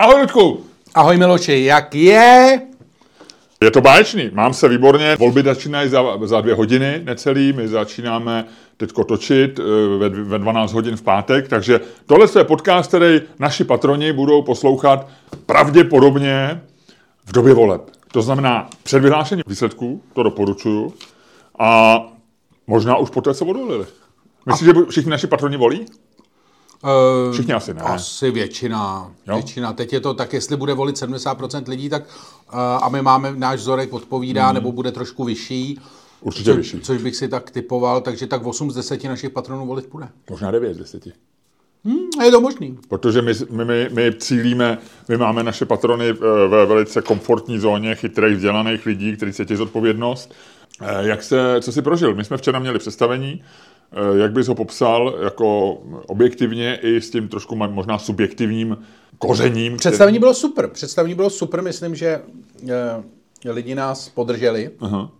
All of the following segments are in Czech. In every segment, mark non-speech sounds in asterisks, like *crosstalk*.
Ahoj, Ludku. Ahoj Miloši, jak je? Je to báječný, mám se výborně. Volby začínají za, za dvě hodiny necelý, my začínáme teď točit eh, ve, ve 12 hodin v pátek, takže tohle je podcast, který naši patroni budou poslouchat pravděpodobně v době voleb. To znamená před vyhlášením výsledků, to doporučuju, a možná už poté se odvolili. Myslíš, že všichni naši patroni volí? Uh, Všichni asi ne. Asi většina. Jo? většina. Teď je to tak, jestli bude volit 70% lidí, tak uh, a my máme, náš vzorek odpovídá, hmm. nebo bude trošku vyšší. Určitě co, vyšší. Což bych si tak typoval, takže tak 8 z 10 našich patronů volit bude. Možná 9 z 10. Hmm, je to možný. Protože my, my, my, my cílíme, my máme naše patrony eh, ve velice komfortní zóně chytrých, vzdělaných lidí, kteří cítí zodpovědnost. Jak se, co si prožil? My jsme včera měli představení, Eh, jak bys ho popsal jako objektivně i s tím trošku možná subjektivním kořením? Představení bylo super. Představení bylo super. Myslím, že eh, lidi nás podrželi. Aha.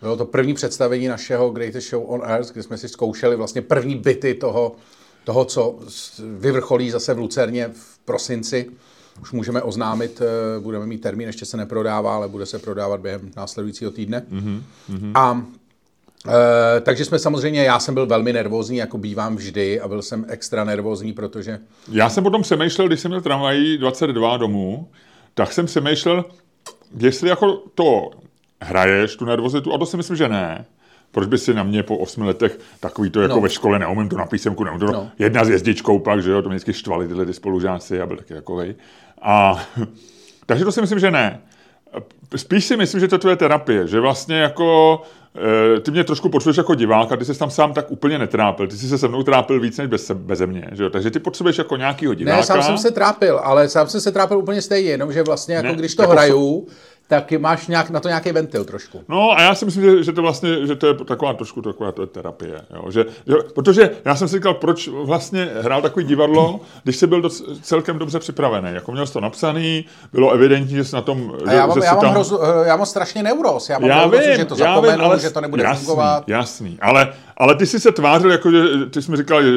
Bylo to první představení našeho Greatest Show on Earth, kde jsme si zkoušeli vlastně první byty toho, toho, co vyvrcholí zase v Lucerně v prosinci. Už můžeme oznámit, eh, budeme mít termín, ještě se neprodává, ale bude se prodávat během následujícího týdne. Mm-hmm. A E, takže jsme samozřejmě, já jsem byl velmi nervózní, jako bývám vždy, a byl jsem extra nervózní, protože... Já jsem potom přemýšlel, když jsem měl tramvají 22 domů, tak jsem přemýšlel, jestli jako to hraješ, tu nervozitu, a to si myslím, že ne. Proč by si na mě po osmi letech takový to jako no. ve škole, neumím to na písemku, neumím to, no. jedna s jezdičkou pak, že jo, to mě vždycky štvali tyhle ty spolužáci a byl taky takovej. A, *laughs* takže to si myslím, že ne. Spíš si myslím, že to je tvoje terapie, že vlastně jako ty mě trošku potřebuješ jako diváka, ty jsi tam sám tak úplně netrápil, ty jsi se se mnou trápil víc než bez, beze mě, že jo? takže ty potřebuješ jako nějakýho diváka. Ne, sám jsem se trápil, ale sám jsem se trápil úplně stejně, jenomže vlastně jako ne, když to jako hraju, tak máš nějak, na to nějaký ventil trošku. No a já si myslím, že, že to vlastně, že to je taková trošku taková to je terapie. Jo? Že, že, protože já jsem si říkal, proč vlastně hrál takový divadlo, když jsi byl doc, celkem dobře připravený. Jako měl jsi to napsaný, bylo evidentní, že jsi na tom... A já mám, že já, mám tam... hrozu, já mám strašně neuros. Já mám já neuros, vím, že to zapomenu, vím, ale, že to nebude jasný, fungovat. Jasný, ale, ale ty jsi se tvářil, jako že ty jsi mi říkal, že,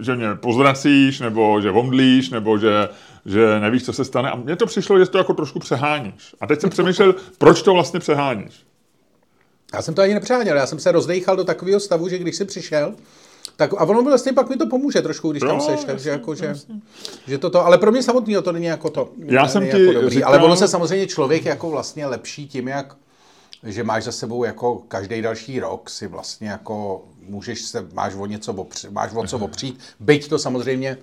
že mě pozvracíš, nebo že vomdlíš, nebo že že nevíš, co se stane. A mně to přišlo, že to jako trošku přeháníš. A teď jsem přemýšlel, proč to vlastně přeháníš. Já jsem to ani nepřeháněl, já jsem se rozdechal do takového stavu, že když jsi přišel, tak, a ono vlastně pak mi to pomůže trošku, když no, tam seš, takže jako, že, že toto, ale pro mě samotného to není jako to. Já jsem ti jako dobrý, říkal... Ale ono se samozřejmě člověk jako vlastně lepší tím, jak že máš za sebou jako každý další rok si vlastně jako můžeš se, máš o něco opřít, máš o co opřít, byť to samozřejmě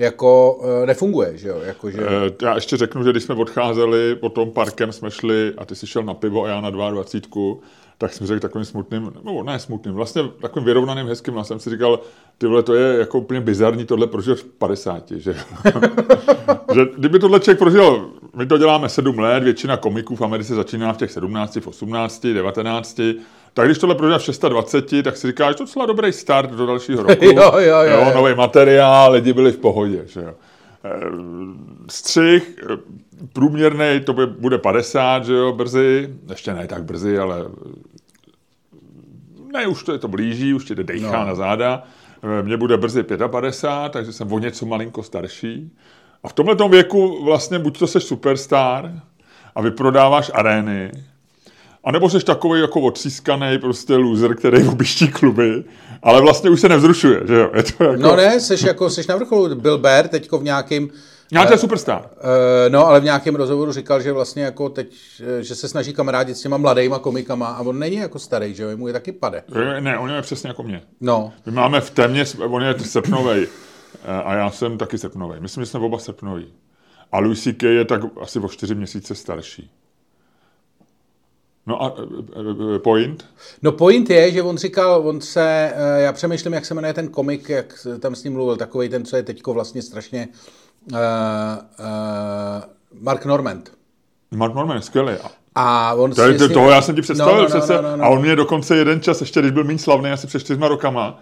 jako e, nefunguje, že jo? Jako, že... E, já ještě řeknu, že když jsme odcházeli potom parkem, jsme šli a ty jsi šel na pivo a já na 22, tak jsem řekl takovým smutným, no ne smutným, vlastně takovým vyrovnaným hezkým hlasem si říkal, ty vole, to je jako úplně bizarní tohle prožil v 50, že *laughs* že kdyby tohle člověk prožil, my to děláme 7 let, většina komiků v Americe začíná v těch 17, v 18, 19, tak když tohle prožívá v 26, tak si říkáš, to docela dobrý start do dalšího roku. *laughs* jo, jo, jo, jo. Nový materiál, lidi byli v pohodě. Že jo. Eh, střih, eh, průměrný, to bude 50, že jo, brzy, ještě ne tak brzy, ale ne, už to je to blíží, už ti jde dejchá no. na záda. Eh, mně bude brzy 55, takže jsem o něco malinko starší. A v tomhle věku vlastně buď to seš superstar a vyprodáváš arény, a nebo jsi takový jako odřískaný prostě loser, který objíždí kluby, ale vlastně už se nevzrušuje, že jo? Je to jako... No ne, jsi jako, jsi na vrcholu. Bill Bear teďko v nějakým Nějaký uh, superstar. Uh, no, ale v nějakém rozhovoru říkal, že vlastně jako teď, eh, že se snaží kamarádit s těma mladýma komikama a on není jako starý, že jo, mu je taky pade. Ne, on je přesně jako mě. No. My máme v témě, on je srpnovej a já jsem taky srpnovej. Myslím, že jsme oba srpnoví. A Louis C.K. je tak asi o čtyři měsíce starší. No a e, e, point? No point je, že on říkal, on se, e, já přemýšlím, jak se jmenuje ten komik, jak tam s ním mluvil, takový ten, co je teďko vlastně strašně, uh, uh, Mark Normand. Mark Normand, skvělý. A on to, to, toho já jsem ti představil no, no, přece. No, no, no, a on mě dokonce jeden čas, ještě když byl méně slavný, asi před čtyřma rokama,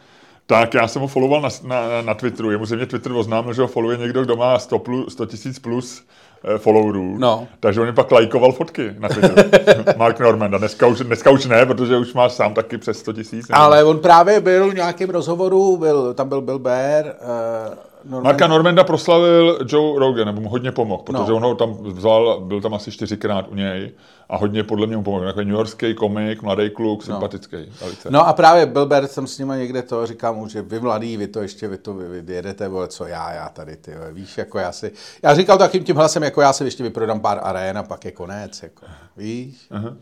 tak já jsem ho followoval na, na, na Twitteru. Jemu mě Twitter oznámil, že ho followuje někdo, kdo má 100 plus, 100 000 plus Eh, followerů. No. Takže on mi pak lajkoval fotky na Twitteru. *laughs* Mark Norman. A dneska už, dneska už ne, protože už má sám taky přes 100 tisíc. Ale on právě byl v nějakém rozhovoru, byl, tam byl Bill Bear, uh, Norman... Marka Normanda proslavil Joe Rogan, nebo mu hodně pomohl, protože no. on ho tam vzal, byl tam asi čtyřikrát u něj a hodně podle mě mu pomohl. Jako New Yorkský komik, mladý kluk, no. sympatický. Velice. No a právě Bilbert jsem s ním někde to, říkám mu, že vy mladý, vy to ještě, vy to vy, vy jedete, vole, co já, já tady, ty, víš, jako já si, já říkal takým tím hlasem, jako já si ještě vyprodám pár arén a pak je konec, jako, víš. Aha.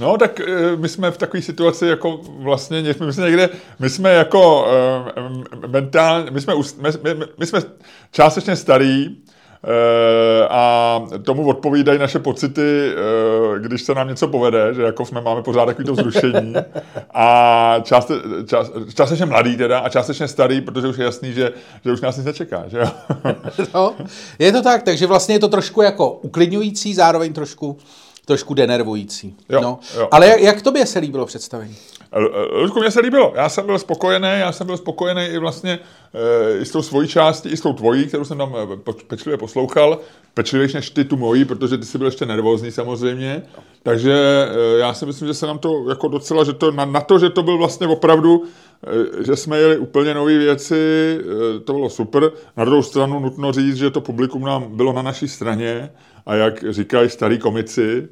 No, tak eh, my jsme v takové situaci, jako vlastně, my jsme někde, my jsme jako uh, mentálně, my jsme, my, my, jsme částečně starý, Uh, a tomu odpovídají naše pocity, když se nám něco povede, že jako jsme máme pořád takový to zrušení a částe, část, částečně mladý teda a částečně starý, protože už je jasný, že, že už nás nic nečeká, že jo? *laughs* no, je to tak, takže vlastně je to trošku jako uklidňující, zároveň trošku trošku denervující. Jo, no. jo. Ale jak, jak tobě se líbilo představení? Ludku, mně se líbilo. Já jsem byl spokojený, já jsem byl spokojený i vlastně e, i s tou svojí částí, i s tou tvojí, kterou jsem tam eh, pečlivě poslouchal. Pečlivější než ty tu mojí, protože ty jsi byl ještě nervózní samozřejmě. Takže e, já si myslím, že se nám to jako docela, že to na, na to, že to byl vlastně opravdu, e, že jsme jeli úplně nové věci, e, to bylo super. Na druhou stranu nutno říct, že to publikum nám bylo na naší straně a jak říkají starí komici,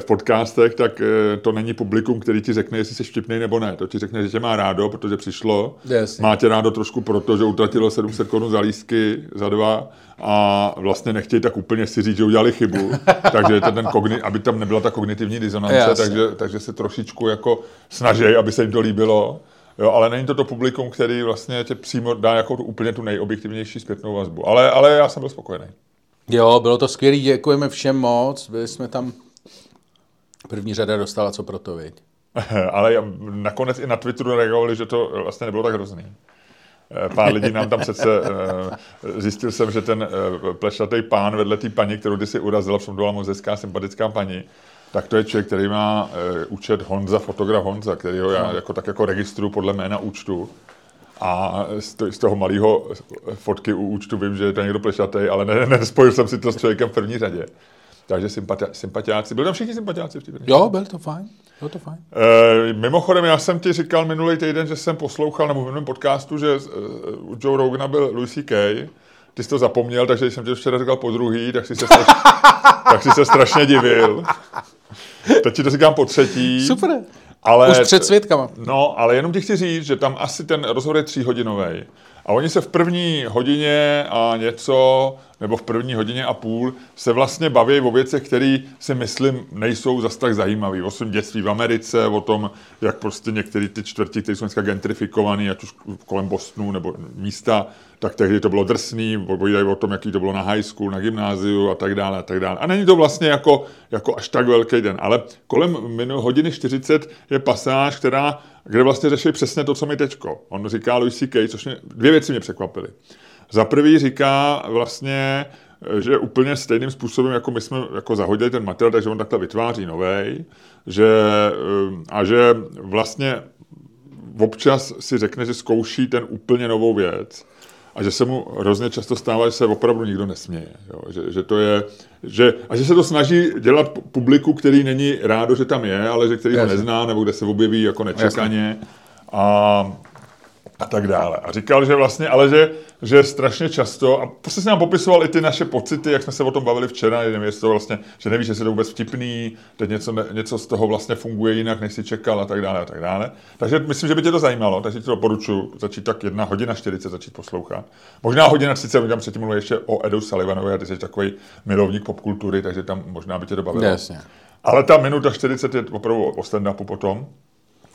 v podcastech, tak eh, to není publikum, který ti řekne, jestli jsi vtipný nebo ne. To ti řekne, že tě má rádo, protože přišlo. Yes. Má tě rádo trošku proto, že utratilo 700 korun za lístky za dva a vlastně nechtějí tak úplně si říct, že udělali chybu. *laughs* takže to ten kogni- aby tam nebyla ta kognitivní disonance, takže, takže se trošičku jako snaží, aby se jim to líbilo. Jo, ale není to to publikum, který vlastně tě přímo dá jako tu, úplně tu nejobjektivnější zpětnou vazbu. Ale, ale já jsem byl spokojený. Jo, bylo to skvělé, děkujeme všem moc, byli jsme tam První řada dostala co pro to, viď? *laughs* Ale nakonec i na Twitteru reagovali, že to vlastně nebylo tak hrozný. Eh, pár lidí nám tam přece, eh, zjistil jsem, že ten eh, plešatý pán vedle té paní, kterou ty si urazila, byla moc hezká, sympatická paní, tak to je člověk, který má účet Honza, fotograf Honza, který ho já jako, tak jako registruju podle jména účtu. A z toho malého fotky u účtu vím, že je to někdo plešatý, ale ne, nespojil jsem si to s člověkem v první řadě. Takže sympati- sympatiáci. Byli tam všichni sympatiáci v té Jo, byl to fajn. Byl to fajn. E, mimochodem, já jsem ti říkal minulý týden, že jsem poslouchal, nebo v minulém podcastu, že uh, u Joe Rogana byl Louis C.K., ty jsi to zapomněl, takže když jsem ti to včera říkal po druhý, tak si se, straš... *laughs* tak si se strašně divil. Teď ti to říkám po třetí. Super. Ale, Už před svědkama. No, ale jenom ti chci říct, že tam asi ten rozhovor je tříhodinový. A oni se v první hodině a něco, nebo v první hodině a půl, se vlastně baví o věcech, které si myslím nejsou zas tak zajímavé. O svém dětství v Americe, o tom, jak prostě některé ty čtvrti, které jsou dneska gentrifikované, ať už kolem Bostonu nebo místa, tak tehdy to bylo drsný, povídají o tom, jaký to bylo na high school, na gymnáziu a tak dále a tak dále. A není to vlastně jako, jako až tak velký den, ale kolem hodiny 40 je pasáž, která, kde vlastně řeší přesně to, co mi teďko. On říká Louis C.K., což mě, dvě věci mě překvapily. Za prvý říká vlastně, že úplně stejným způsobem, jako my jsme jako zahodili ten materiál, takže on takhle vytváří novej, že, eh, a že vlastně občas si řekne, že zkouší ten úplně novou věc a že se mu hrozně často stává, že se opravdu nikdo nesměje. Jo? Že, že to je, že, a že se to snaží dělat publiku, který není rádo, že tam je, ale že který Jasně. ho nezná, nebo kde se objeví jako nečekaně. A a tak dále. A říkal, že vlastně, ale že, že strašně často, a prostě si nám popisoval i ty naše pocity, jak jsme se o tom bavili včera, nevím, jestli to vlastně, že nevíš, jestli to vůbec vtipný, teď něco, něco z toho vlastně funguje jinak, než si čekal a tak dále a tak dále. Takže myslím, že by tě to zajímalo, takže ti to doporučuji začít tak jedna hodina 40 začít poslouchat. Možná hodina 30, tam předtím mluvil ještě o Edu Sullivanovi a ty jsi takový milovník popkultury, takže tam možná by tě to bavilo. Jasně. Ale ta minuta 40 je opravdu o stand-upu potom.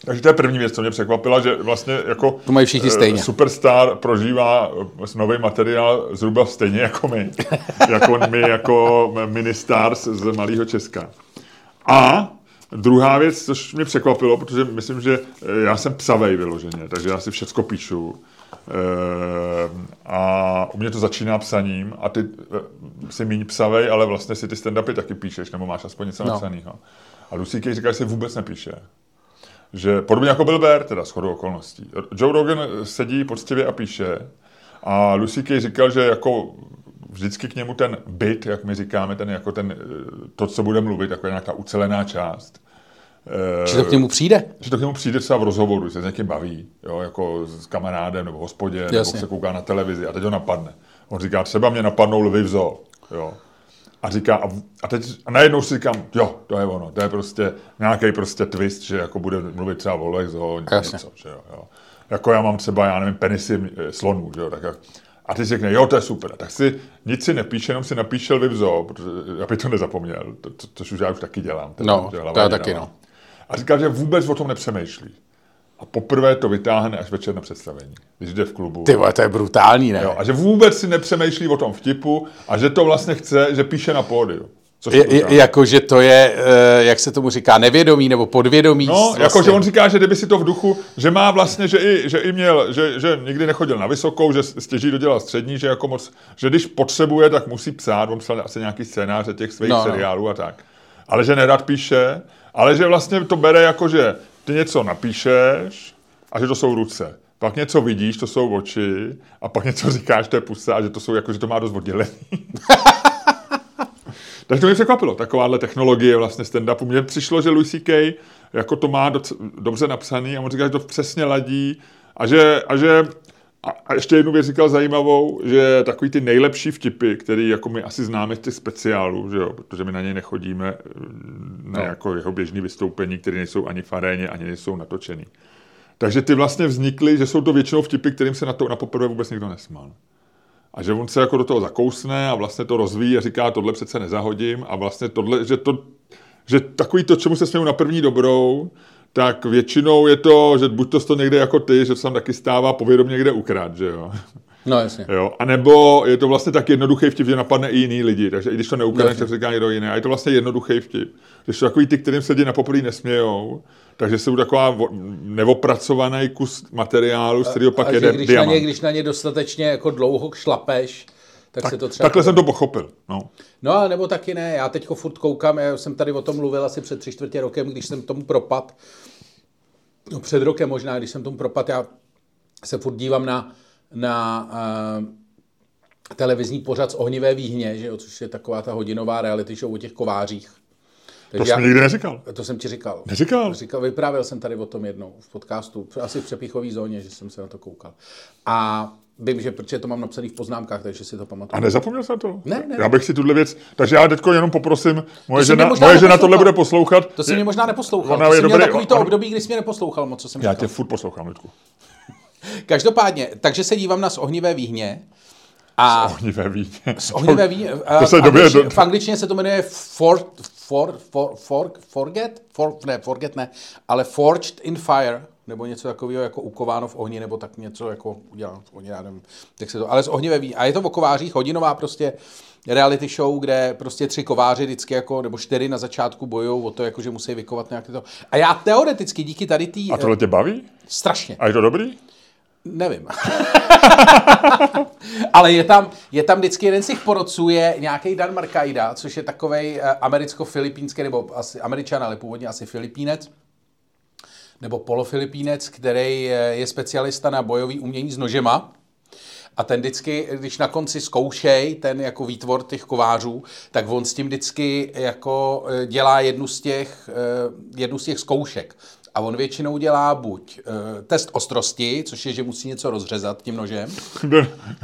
Takže to je první věc, co mě překvapila, že vlastně jako to mají všichni stejně. Eh, superstar prožívá eh, nový materiál zhruba stejně jako my. *laughs* jako my jako ministars z malého Česka. A druhá věc, což mě překvapilo, protože myslím, že eh, já jsem psavej vyloženě, takže já si všecko píšu. A u mě to začíná psaním a ty si méně psavej, ale vlastně si ty stand-upy taky píšeš, nebo máš aspoň něco no. napsaného. A Lucy říká, že si vůbec nepíše že podobně jako byl Bear, teda shodou okolností. Joe Rogan sedí poctivě a píše a Lucy Kay říkal, že jako vždycky k němu ten byt, jak my říkáme, ten jako ten, to, co bude mluvit, jako nějaká ucelená část, Že to k němu přijde? Že to k němu přijde třeba v rozhovoru, že se s někým baví, jo, jako s kamarádem nebo v hospodě, Jasně. nebo se kouká na televizi a teď ho napadne. On říká, třeba mě napadnou lvy v zoo, jo. A říká, a, a teď a najednou si říkám, jo, to je ono, to je prostě nějaký prostě twist, že jako bude mluvit třeba o zoo, něco, že jo, jo. Jako já mám třeba, já nevím, penisy eh, slonů, že jo, tak a ty si řekne, jo, to je super. Tak si nic si nepíše, jenom si napíšel v zoo, protože aby to nezapomněl, to, to, což už já už taky dělám. No, to je taky, no. A říkal, že vůbec o tom nepřemýšlí. A poprvé to vytáhne až večer na představení, když jde v klubu. Ty vole, to je brutální, ne? Jo, a že vůbec si nepřemýšlí o tom vtipu a že to vlastně chce, že píše na pódiu. Což je, je, jako, že to je, uh, jak se tomu říká, nevědomí nebo podvědomí. No, vlastně. jako, že on říká, že kdyby si to v duchu, že má vlastně, že i, že i měl, že, že nikdy nechodil na vysokou, že stěží dodělal střední, že jako moc, že když potřebuje, tak musí psát, on psal asi nějaký scénáře těch svých no, no. seriálů a tak. Ale že nerad píše, ale že vlastně to bere jako, že ty něco napíšeš a že to jsou ruce. Pak něco vidíš, to jsou oči, a pak něco *laughs* říkáš, to je pusa, a že to jsou jako, že to má dost oddělený. *laughs* Takže to mě překvapilo, takováhle technologie vlastně stand-upu. Mně přišlo, že Louis C.K. jako to má doc- dobře napsaný a on říká, že to přesně ladí a že, a že a ještě jednu věc říkal zajímavou, že takový ty nejlepší vtipy, který jako my asi známe z těch speciálů, že jo, protože my na něj nechodíme na no. jako jeho běžný vystoupení, které nejsou ani faréně, ani nejsou natočený. Takže ty vlastně vznikly, že jsou to většinou vtipy, kterým se na to na poprvé vůbec nikdo nesmál. A že on se jako do toho zakousne a vlastně to rozvíjí a říká, tohle přece nezahodím a vlastně tohle, že, to, že takový to, čemu se směju na první dobrou, tak většinou je to, že buď to to někde jako ty, že se tam taky stává povědomě někde ukrát, že jo. No jasně. Jo? A nebo je to vlastně tak jednoduchý vtip, že napadne i jiný lidi, takže i když to neukradne, tak říká někdo jiný. A je to vlastně jednoduchý vtip. Když to takový ty, kterým se lidi na poprvé nesmějou, takže jsou taková neopracovaný kus materiálu, z kterého pak a jede když diamant. Na ně, když na ně dostatečně jako dlouho šlapeš, tak, tak se to třeba... Takhle jsem to pochopil, no. No, nebo taky ne. Já teď furt koukám, já jsem tady o tom mluvil asi před tři čtvrtě rokem, když jsem tomu propad. No, před rokem možná, když jsem tomu propad, já se furt dívám na, na uh, televizní pořad z ohnivé výhně, že jo, což je taková ta hodinová reality show o těch kovářích. Takže to jsi mi nikdy neříkal. To jsem ti říkal. Neříkal? Říkal, vyprávěl jsem tady o tom jednou v podcastu, asi v přepíchové zóně, že jsem se na to koukal. A vím, že protože to mám napsané v poznámkách, takže si to pamatuju. A nezapomněl jsem to? Ne, ne. Já bych si tuhle věc, takže já teďko jenom poprosím, moje, to žena, moje žena tohle bude poslouchat. To si mě možná neposlouchal. Ona to je dobrý, měl takový to on... období, kdy jsi mě neposlouchal moc, co jsem Já říkal. tě furt poslouchám, Lidku. *laughs* Každopádně, takže se dívám na ohnivé výhně a z ohnivé víně. Z ohnivé víně. to se v, angličtině, do... v angličtině se to jmenuje for, for, for, for, Forget? For, ne, Forget ne, ale Forged in Fire, nebo něco takového jako ukováno v ohni, nebo tak něco jako udělám v ohni, já nevím, jak se to, ale z ohnivé víně. A je to o kovářích, hodinová prostě reality show, kde prostě tři kováři vždycky jako, nebo čtyři na začátku bojují o to, jako, že musí vykovat nějaké to. A já teoreticky díky tady tý... A tohle tě baví? Strašně. A je to dobrý? Nevím. *laughs* Ale je tam, je tam vždycky jeden z těch porodců, je nějaký Dan Markaida, což je takový eh, americko-filipínský, nebo asi američan, ale původně asi filipínec, nebo polofilipínec, který je specialista na bojový umění s nožema. A ten vždycky, když na konci zkoušej ten jako výtvor těch kovářů, tak on s tím vždycky jako eh, dělá jednu z těch, eh, jednu z těch zkoušek. A on většinou dělá buď uh, test ostrosti, což je, že musí něco rozřezat tím nožem.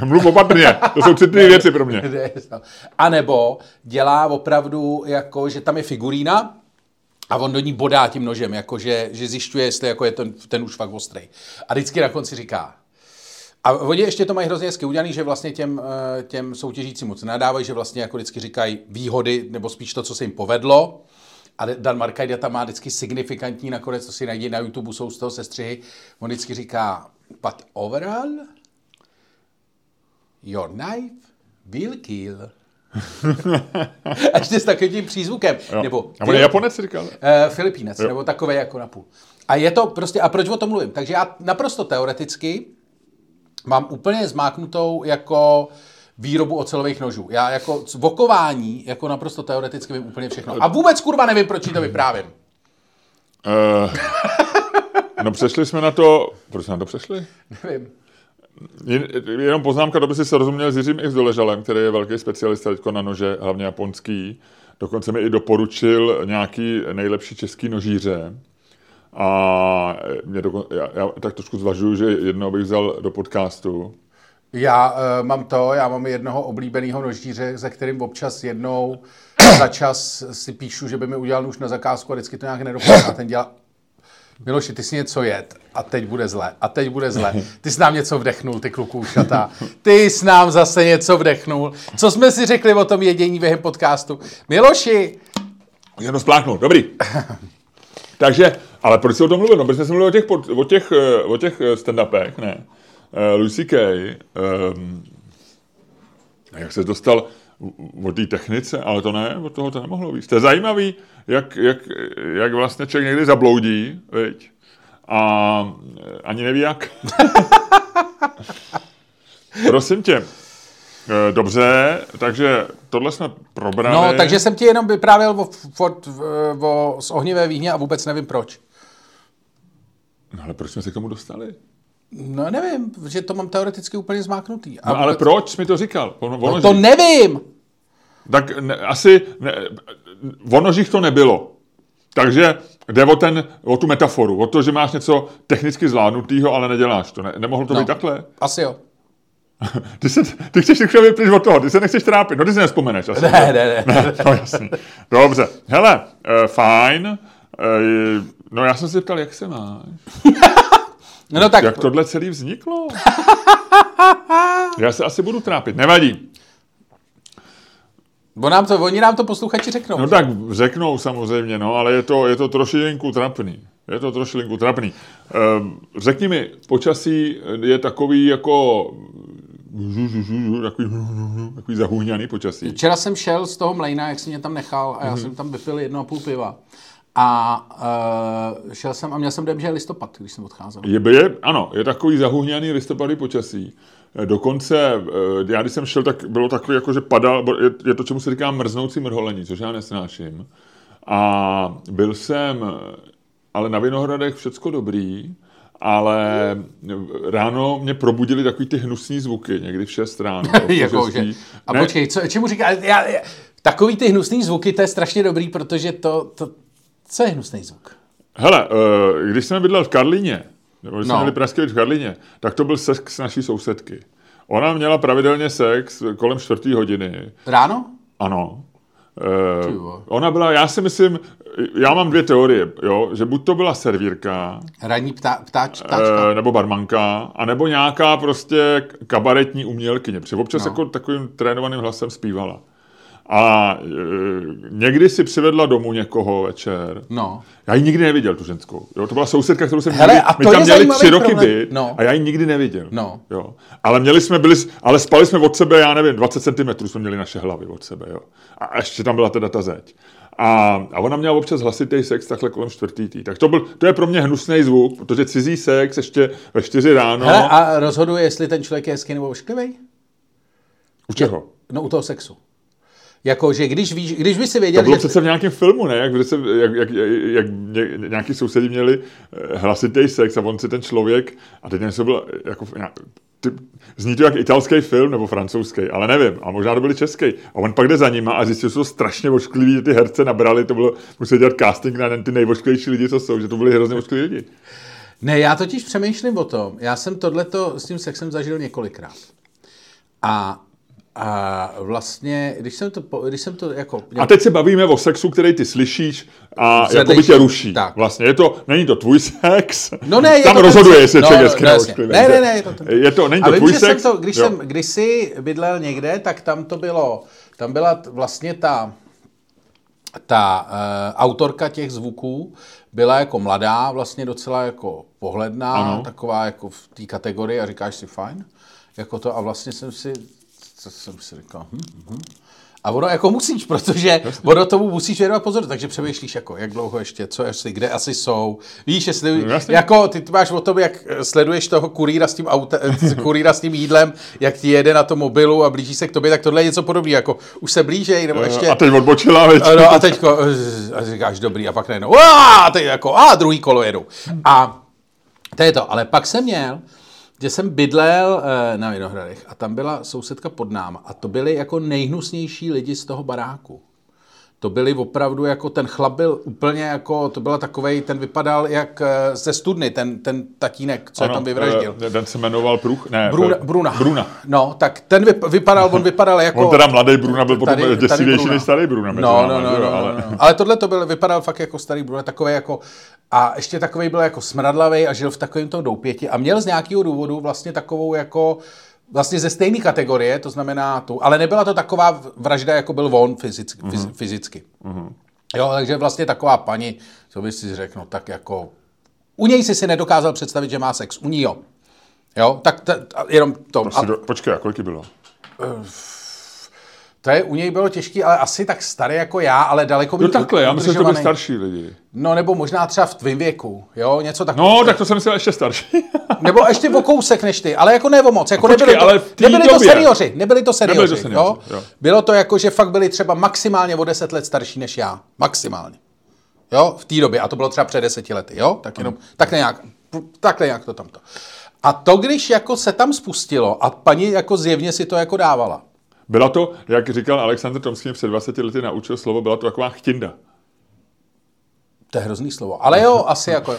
Mluv opatrně, to jsou citlivé věci pro mě. *laughs* A nebo dělá opravdu, jako, že tam je figurína, a on do ní bodá tím nožem, jako že, že zjišťuje, jestli jako je ten, ten už fakt ostrý. A vždycky na konci říká, a oni ještě to mají hrozně hezky udělaný, že vlastně těm, eh, těm soutěžícím moc nadávají, že vlastně jako vždycky říkají výhody, nebo spíš to, co se jim povedlo, a Dan Markajda tam má vždycky signifikantní, nakonec to si najdi na YouTube, jsou z toho sestřihy, on vždycky říká, but overall, your knife will kill. *laughs* A ještě s takovým tím přízvukem. Jo. Nebo, a on je Japonec, si říkal? Uh, Filipínec, jo. nebo takové jako napůl. A je to prostě, a proč o tom mluvím? Takže já naprosto teoreticky mám úplně zmáknutou jako výrobu ocelových nožů. Já jako vokování, jako naprosto teoreticky vím úplně všechno. A vůbec kurva nevím, proč to vyprávím. Uh, *laughs* no přešli jsme na to, proč jsme na to přešli? Nevím. Jenom poznámka, doby si se rozuměl s Jiřím X Doležalem, který je velký specialista teďko na nože, hlavně japonský. Dokonce mi i doporučil nějaký nejlepší český nožíře. A mě dokon, já, já tak trošku zvažuju, že jednou bych vzal do podcastu. Já uh, mám to, já mám jednoho oblíbeného nožíře, ze kterým občas jednou za čas si píšu, že by mi udělal nůž na zakázku a vždycky to nějak nedopadne. A ten dělá Miloši, ty jsi něco jet a teď bude zle. A teď bude zle. Ty jsi nám něco vdechnul, ty kluku šatá. Ty jsi nám zase něco vdechnul. Co jsme si řekli o tom jedění během podcastu? Miloši! Jenom spláchnout, dobrý. *laughs* Takže, ale proč jsi o tom mluvil? No, protože jsme mluvili o těch, o těch, eh, o těch eh, stand-upech, ne? Uh, Lucy Kay, um, jak se dostal o té technice, ale to ne, od toho to nemohlo být. To je zajímavý, jak, jak, jak vlastně člověk někdy zabloudí, viď? a ani neví jak. *laughs* Prosím tě, eh, Dobře, takže tohle jsme probrali. No, takže jsem ti jenom vyprávěl o, o, o, z ohnivé víně a vůbec nevím proč. No ale proč jsme se k tomu dostali? No nevím, že to mám teoreticky úplně zmáknutý. A no ale proč jsi mi to říkal? Ono, no to nevím! Tak ne, asi ne, o nožích to nebylo. Takže jde o, ten, o tu metaforu, o to, že máš něco technicky zvládnutého, ale neděláš to. Ne, nemohlo to no, být takhle? Asi jo. *laughs* ty, se, ty chceš rychle pryč od toho, ty se nechceš trápit, no ty si nespomeneš. Asi, ne, ne, ne, *laughs* ne. No jasný. Dobře, hele, uh, fajn. Uh, no já jsem se ptal, jak se máš? *laughs* no tak... Jak tohle celý vzniklo? já se asi budu trápit, nevadí. Bo nám to, oni nám to posluchači řeknou. No tak řeknou samozřejmě, no, ale je to, je to trošilinku trapný. Je to trošilinku trapný. Ehm, řekni mi, počasí je takový jako takový, takový zahůňaný počasí. Včera jsem šel z toho mlejna, jak jsi mě tam nechal a já mm-hmm. jsem tam vypil jedno a půl piva. A uh, šel jsem a měl jsem dojem, že je listopad, když jsem odcházel. Je, je, ano, je takový zahůňaný listopadý počasí. Eh, dokonce, eh, já když jsem šel, tak bylo takový, jako že padal, je, to, čemu se říká mrznoucí mrholení, což já nesnáším. A byl jsem, ale na Vinohradech všecko dobrý, ale ráno mě probudili takový ty hnusní zvuky, někdy v 6 ráno. *laughs* jako, že, a ne? počkej, co, čemu říká, já, já, takový ty hnusný zvuky, to je strašně dobrý, protože to, to co je hnusný zvuk? Hele, uh, když jsem bydlel v Karlíně, nebo když no. jsme měli pražský v Karlíně, tak to byl sex naší sousedky. Ona měla pravidelně sex kolem čtvrtý hodiny. Ráno? Ano. Uh, ona byla, já si myslím, já mám dvě teorie, jo, že buď to byla servírka, ranní ptá, ptáč, ptáčka. Uh, nebo barmanka, anebo nějaká prostě kabaretní umělkyně, protože občas no. jako takovým trénovaným hlasem zpívala. A e, někdy si přivedla domů někoho večer. No. Já ji nikdy neviděl, tu ženskou. Jo, to byla sousedka, kterou jsem Hele, a to My tam měli tři roky byt no. a já ji nikdy neviděl. No. Jo. Ale měli jsme, byli, ale spali jsme od sebe, já nevím, 20 cm jsme měli naše hlavy od sebe. Jo. A ještě tam byla teda ta zeď. A, a ona měla občas hlasitý sex takhle kolem čtvrtý tý. Tak to, byl, to je pro mě hnusný zvuk, protože cizí sex ještě ve čtyři ráno. Hele, a rozhoduje, jestli ten člověk je hezký nebo ošklivý? U čeho? No u toho sexu. Jako, že když, víš, když by si věděl, To bylo že... přece v nějakém filmu, ne? Jak, jak, jak, jak, jak nějaký sousedi měli eh, hlasitý sex a on si ten člověk, a teď něco byl jako, ty, zní to jak italský film nebo francouzský, ale nevím, a možná to byli český. A on pak jde za nima a zjistil, že jsou strašně oškliví, že ty herce nabrali, to bylo, museli dělat casting na ty nejvošklivější lidi, co jsou, že to byli hrozně oškliví lidi. Ne, já totiž přemýšlím o tom. Já jsem tohleto s tím sexem zažil několikrát. A a vlastně, když jsem to, když jsem to jako... A teď se bavíme o sexu, který ty slyšíš a jako by tě ruší. Tak. Vlastně je to, není to tvůj sex. No ne, je Tam to rozhoduje, jestli no, je no, Ne, ne, ne, je to, to. Je to, není to tvůj vím, sex. Jsem to, když, jsem, když jsi bydlel někde, tak tam to bylo, tam byla vlastně ta, ta uh, autorka těch zvuků byla jako mladá, vlastně docela jako pohledná, ano. taková jako v té kategorii a říkáš si fajn. Jako to a vlastně jsem si co jsem si říkal, hm, hm. A ono jako musíš, protože ono tomu musíš věnovat pozor, takže přemýšlíš jako, jak dlouho ještě, co ještě, kde asi jsou. Víš, jestli, no, jako ty máš o tom, jak sleduješ toho kurýra s tím, auta, kurýra s tím jídlem, jak ti jede na tom mobilu a blíží se k tobě, tak tohle je něco podobného, jako už se blížej, nebo ještě... A teď odbočila, veď. No a teď a říkáš dobrý a pak najednou, a teď jako, a druhý kolo jedu. A to je to, ale pak jsem měl, že jsem bydlel eh, na Vinohradech a tam byla sousedka pod náma a to byli jako nejhnusnější lidi z toho baráku. To byli opravdu jako, ten chlap byl úplně jako, to byla takovej, ten vypadal jak eh, ze studny, ten, ten tatínek, co ano, je tam vyvraždil. eh, Ten se jmenoval Pruch? Ne, Bruna, eh, Bruna. Bruna. No, tak ten vyp- vypadal, on vypadal jako... On teda mladý Bruna byl potom Tady- děsivější Bruna. než starý Bruna. No, no, no, no, no, ale- ale... no. ale tohle to byl, vypadal fakt jako starý Bruno, takový jako, a ještě takový byl jako smradlavý a žil v takovém tom doupěti a měl z nějakého důvodu vlastně takovou jako, vlastně ze stejné kategorie, to znamená tu, ale nebyla to taková vražda, jako byl on fyzicky. Mhm. Mm-hmm. fyzicky. Mm-hmm. Jo, takže vlastně taková paní, co bys si řekl, no tak jako, u něj si si nedokázal představit, že má sex, u ní jo. Jo, tak t- a jenom to. To si do, počkej, a kolik bylo? To je, u něj bylo těžký, ale asi tak starý jako já, ale daleko No takhle, já myslím, že to byli starší lidi. No nebo možná třeba v tvým věku, jo, něco takového. No, tak to jsem myslel ještě starší. *laughs* Nebo ještě o kousek než ty, ale jako ne o moc. Jako počkej, nebyli, to, ale nebyli to seniori, nebyli to seniori, Nebyli to seniori, jo? jo. Bylo to jako, že fakt byli třeba maximálně o 10 let starší než já. Maximálně. Jo, v té době. A to bylo třeba před deseti lety, jo? Tak jenom, tak nějak, takhle nějak to tamto. A to, když jako se tam spustilo a paní jako zjevně si to jako dávala. Byla to, jak říkal Alexander Tomský, před 20 lety naučil slovo, byla to taková chtinda. To je hrozný slovo. Ale jo, asi jako.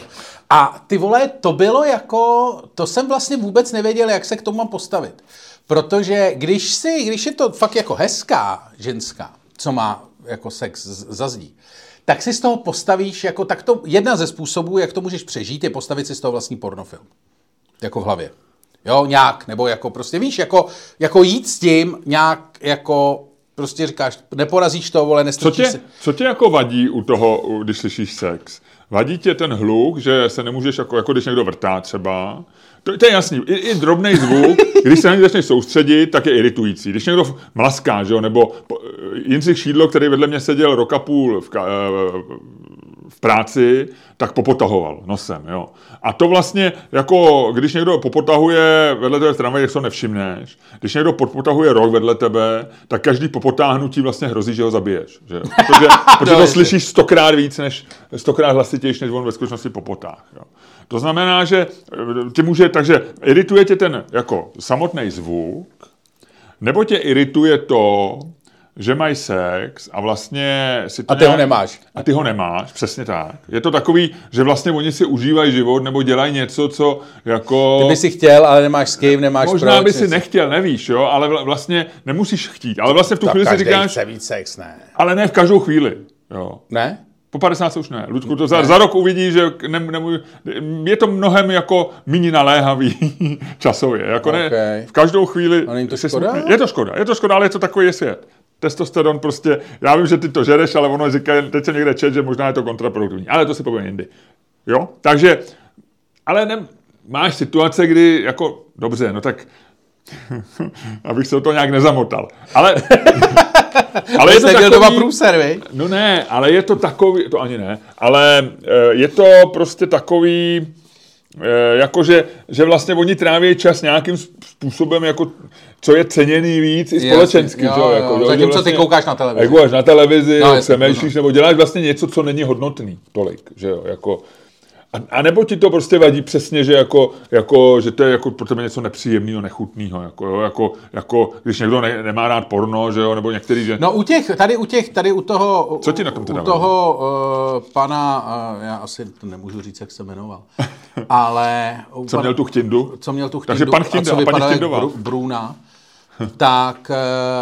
A ty vole, to bylo jako, to jsem vlastně vůbec nevěděl, jak se k tomu mám postavit. Protože když si, když je to fakt jako hezká ženská, co má jako sex za zdí, tak si z toho postavíš jako, tak to, jedna ze způsobů, jak to můžeš přežít, je postavit si z toho vlastní pornofilm. Jako v hlavě. Jo, nějak, nebo jako prostě víš, jako, jako jít s tím nějak jako, prostě říkáš, neporazíš to, vole, Co nestrčíš tě, si. co tě jako vadí u toho, když slyšíš sex? Vadí tě ten hluk, že se nemůžeš, jako, jako když někdo vrtá třeba? To, to je jasný. I, I drobný zvuk, *laughs* když se na něj začneš soustředit, tak je iritující. Když někdo mlaská, že jo, nebo Jindřich Šídlo, který vedle mě seděl roka půl v, ka, eh, v práci, tak popotahoval nosem, jo. A to vlastně, jako když někdo popotahuje vedle tebe v tramvaji, tak to nevšimneš. Když někdo popotahuje rok vedle tebe, tak každý popotáhnutí vlastně hrozí, že ho zabiješ. Že? Protože, *laughs* protože to slyšíš stokrát víc, než stokrát hlasitější, než on ve skutečnosti popotáh. Jo. To znamená, že eh, ti může, takže irituje tě ten jako samotný zvuk, nebo tě irituje to, že mají sex a vlastně si to A ty ho nemáš. A ty ho nemáš, přesně tak. Je to takový, že vlastně oni si užívají život nebo dělají něco, co jako... Ty by si chtěl, ale nemáš s kým, nemáš Možná proč, by si něco. nechtěl, nevíš, jo, ale vla- vlastně nemusíš chtít. Ale vlastně v tu Tak chvíli si říkáš, chce víc sex, ne? ale ne v každou chvíli. Jo. Ne? Po 50 už ne. Ludku, to za, za rok uvidí, že ne, nemůj, je to mnohem jako méně naléhavý *laughs* časově. Jako ne, Okay. v každou chvíli... A není to škoda? smutný. Je to škoda, je to škoda, ale je to takový je svět. Testosteron prostě, já vím, že ty to žereš, ale ono říká, teď se někde čet, že možná je to kontraproduktivní. Ale to si povím jindy. Jo? Takže, ale ne, máš situace, kdy jako, dobře, no tak *laughs* abych se o to nějak nezamotal. Ale, *laughs* ale Jsi neměl doma průser, vej? No ne, ale je to takový, to ani ne, ale eh, je to prostě takový, eh, jako že, vlastně oni tráví čas nějakým způsobem, jako, co je ceněný víc i společensky. jo, že jo, jako, jo. Zatímco ty koukáš na televizi. Koukáš na televizi, No, no, jasně, přemýšlíš, nebo děláš vlastně něco, co není hodnotný tolik, že jo, jako, a, a nebo ti to prostě vadí přesně, že jako, jako že to je jako pro tebe něco nepříjemného, nechutného, jako, jo, jako, jako, když někdo ne, nemá rád porno, že jo, nebo některý, že... No u těch, tady u těch, tady u toho, Co ti na tom u teda toho uh, pana, uh, já asi to nemůžu říct, jak se jmenoval, *laughs* ale... u Co pana- měl tu chtindu? Co měl tu chtindu Takže pan a Chtinda co a paní Chindová. Bru, Bruna, tak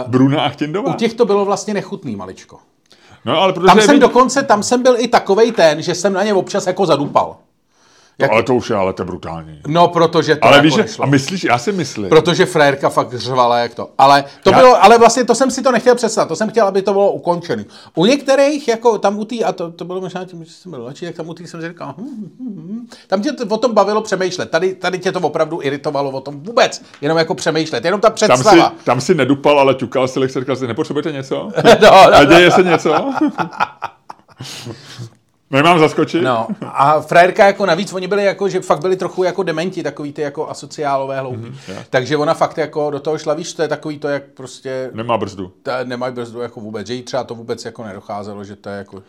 uh, Bruna a Chtěndová. u těch to bylo vlastně nechutný maličko. No, ale protože Tam jsem vidět- dokonce, tam jsem byl i takovej ten, že jsem na ně občas jako zadupal. No, ale to už je ale to je brutální. No, protože to Ale jako víš, nešlo. a myslíš, já si myslím, Protože frérka fakt řvala jak to. Ale to Já- bylo, ale vlastně to jsem si to nechtěl představit, to jsem chtěl, aby to bylo ukončené. U některých, jako tam u tý, a to, to bylo možná tím, že jsem byl mladší, tak tam u tý jsem si říkal, hm, hm, hm, tam tě to o tom bavilo přemýšlet. Tady, tady tě to opravdu iritovalo o tom vůbec, jenom jako přemýšlet, jenom ta tam si, představa. tam si nedupal, ale ťukal si, jak říkal si, nepotřebujete něco? *laughs* no, A no, děje se něco? *laughs* Nemám zaskočit? no. A frérka jako navíc, oni byli jako, že fakt byli trochu jako dementi, takový ty jako asociálové hloupí. Mhm, Takže ona fakt jako do toho šla, víš, to je takový to, jak prostě Nemá brzdu. ta, nemají brzdu jako vůbec, že jí třeba to vůbec jako nedocházelo, že to je jako...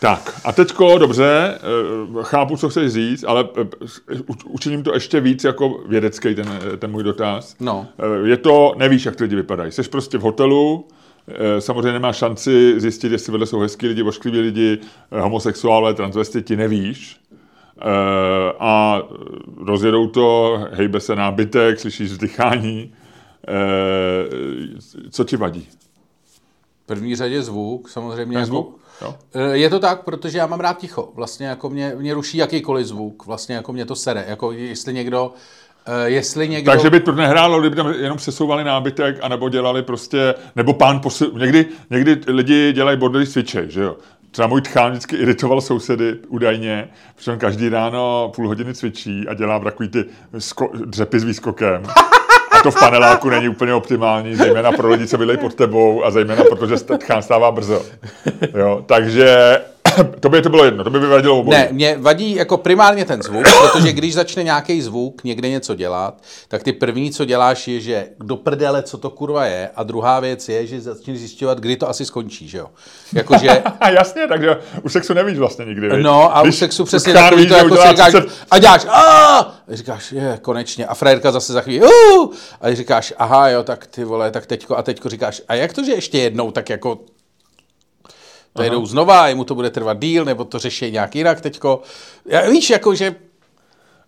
Tak, a teďko, dobře, eh, chápu, co chceš říct, ale eh, učiním to ještě víc jako vědecký, ten, ten můj dotaz. No. Eh, Je to, nevíš, jak ty lidi vypadají. Jsi prostě v hotelu, samozřejmě nemáš šanci zjistit, jestli vedle jsou hezký lidi, oškliví lidi, homosexuálové, transvestiti, nevíš. A rozjedou to, hejbe se nábytek, slyšíš vzdychání. Co ti vadí? V první řadě zvuk, samozřejmě. Ten jako, zvuk? Jo. Je to tak, protože já mám rád ticho. Vlastně jako mě, mě ruší jakýkoliv zvuk. Vlastně jako mě to sere. Jako jestli někdo jestli někdo... Takže by to nehrálo, kdyby tam jenom přesouvali nábytek, anebo dělali prostě, nebo pán posil... Někdy, někdy lidi dělají bordely s že jo? Třeba můj tchán vždycky iritoval sousedy údajně, protože on každý ráno půl hodiny cvičí a dělá takový ty sko- dřepy s výskokem. A to v paneláku není úplně optimální, zejména pro lidi, co bydlejí pod tebou a zejména protože tchán stává brzo. Jo, takže to by to bylo jedno, to by vyvadilo obojí. Ne, mě vadí jako primárně ten zvuk, protože když začne nějaký zvuk někde něco dělat, tak ty první, co děláš, je, že do prdele, co to kurva je, a druhá věc je, že začneš zjišťovat, kdy to asi skončí, že jo? Jakože... *laughs* Jasně, takže u sexu nevíš vlastně nikdy. Víš? No a když u sexu přesně takový to, jako si říkáš, 30... a děláš, a říkáš, je, konečně, a frajerka zase za chvíli, uh, a říkáš, aha, jo, tak ty vole, tak teďko, a teďko říkáš, a jak to, že ještě jednou, tak jako to jedou znova, jemu to bude trvat díl, nebo to řeší nějak jinak teďko. Já, víš, jako že...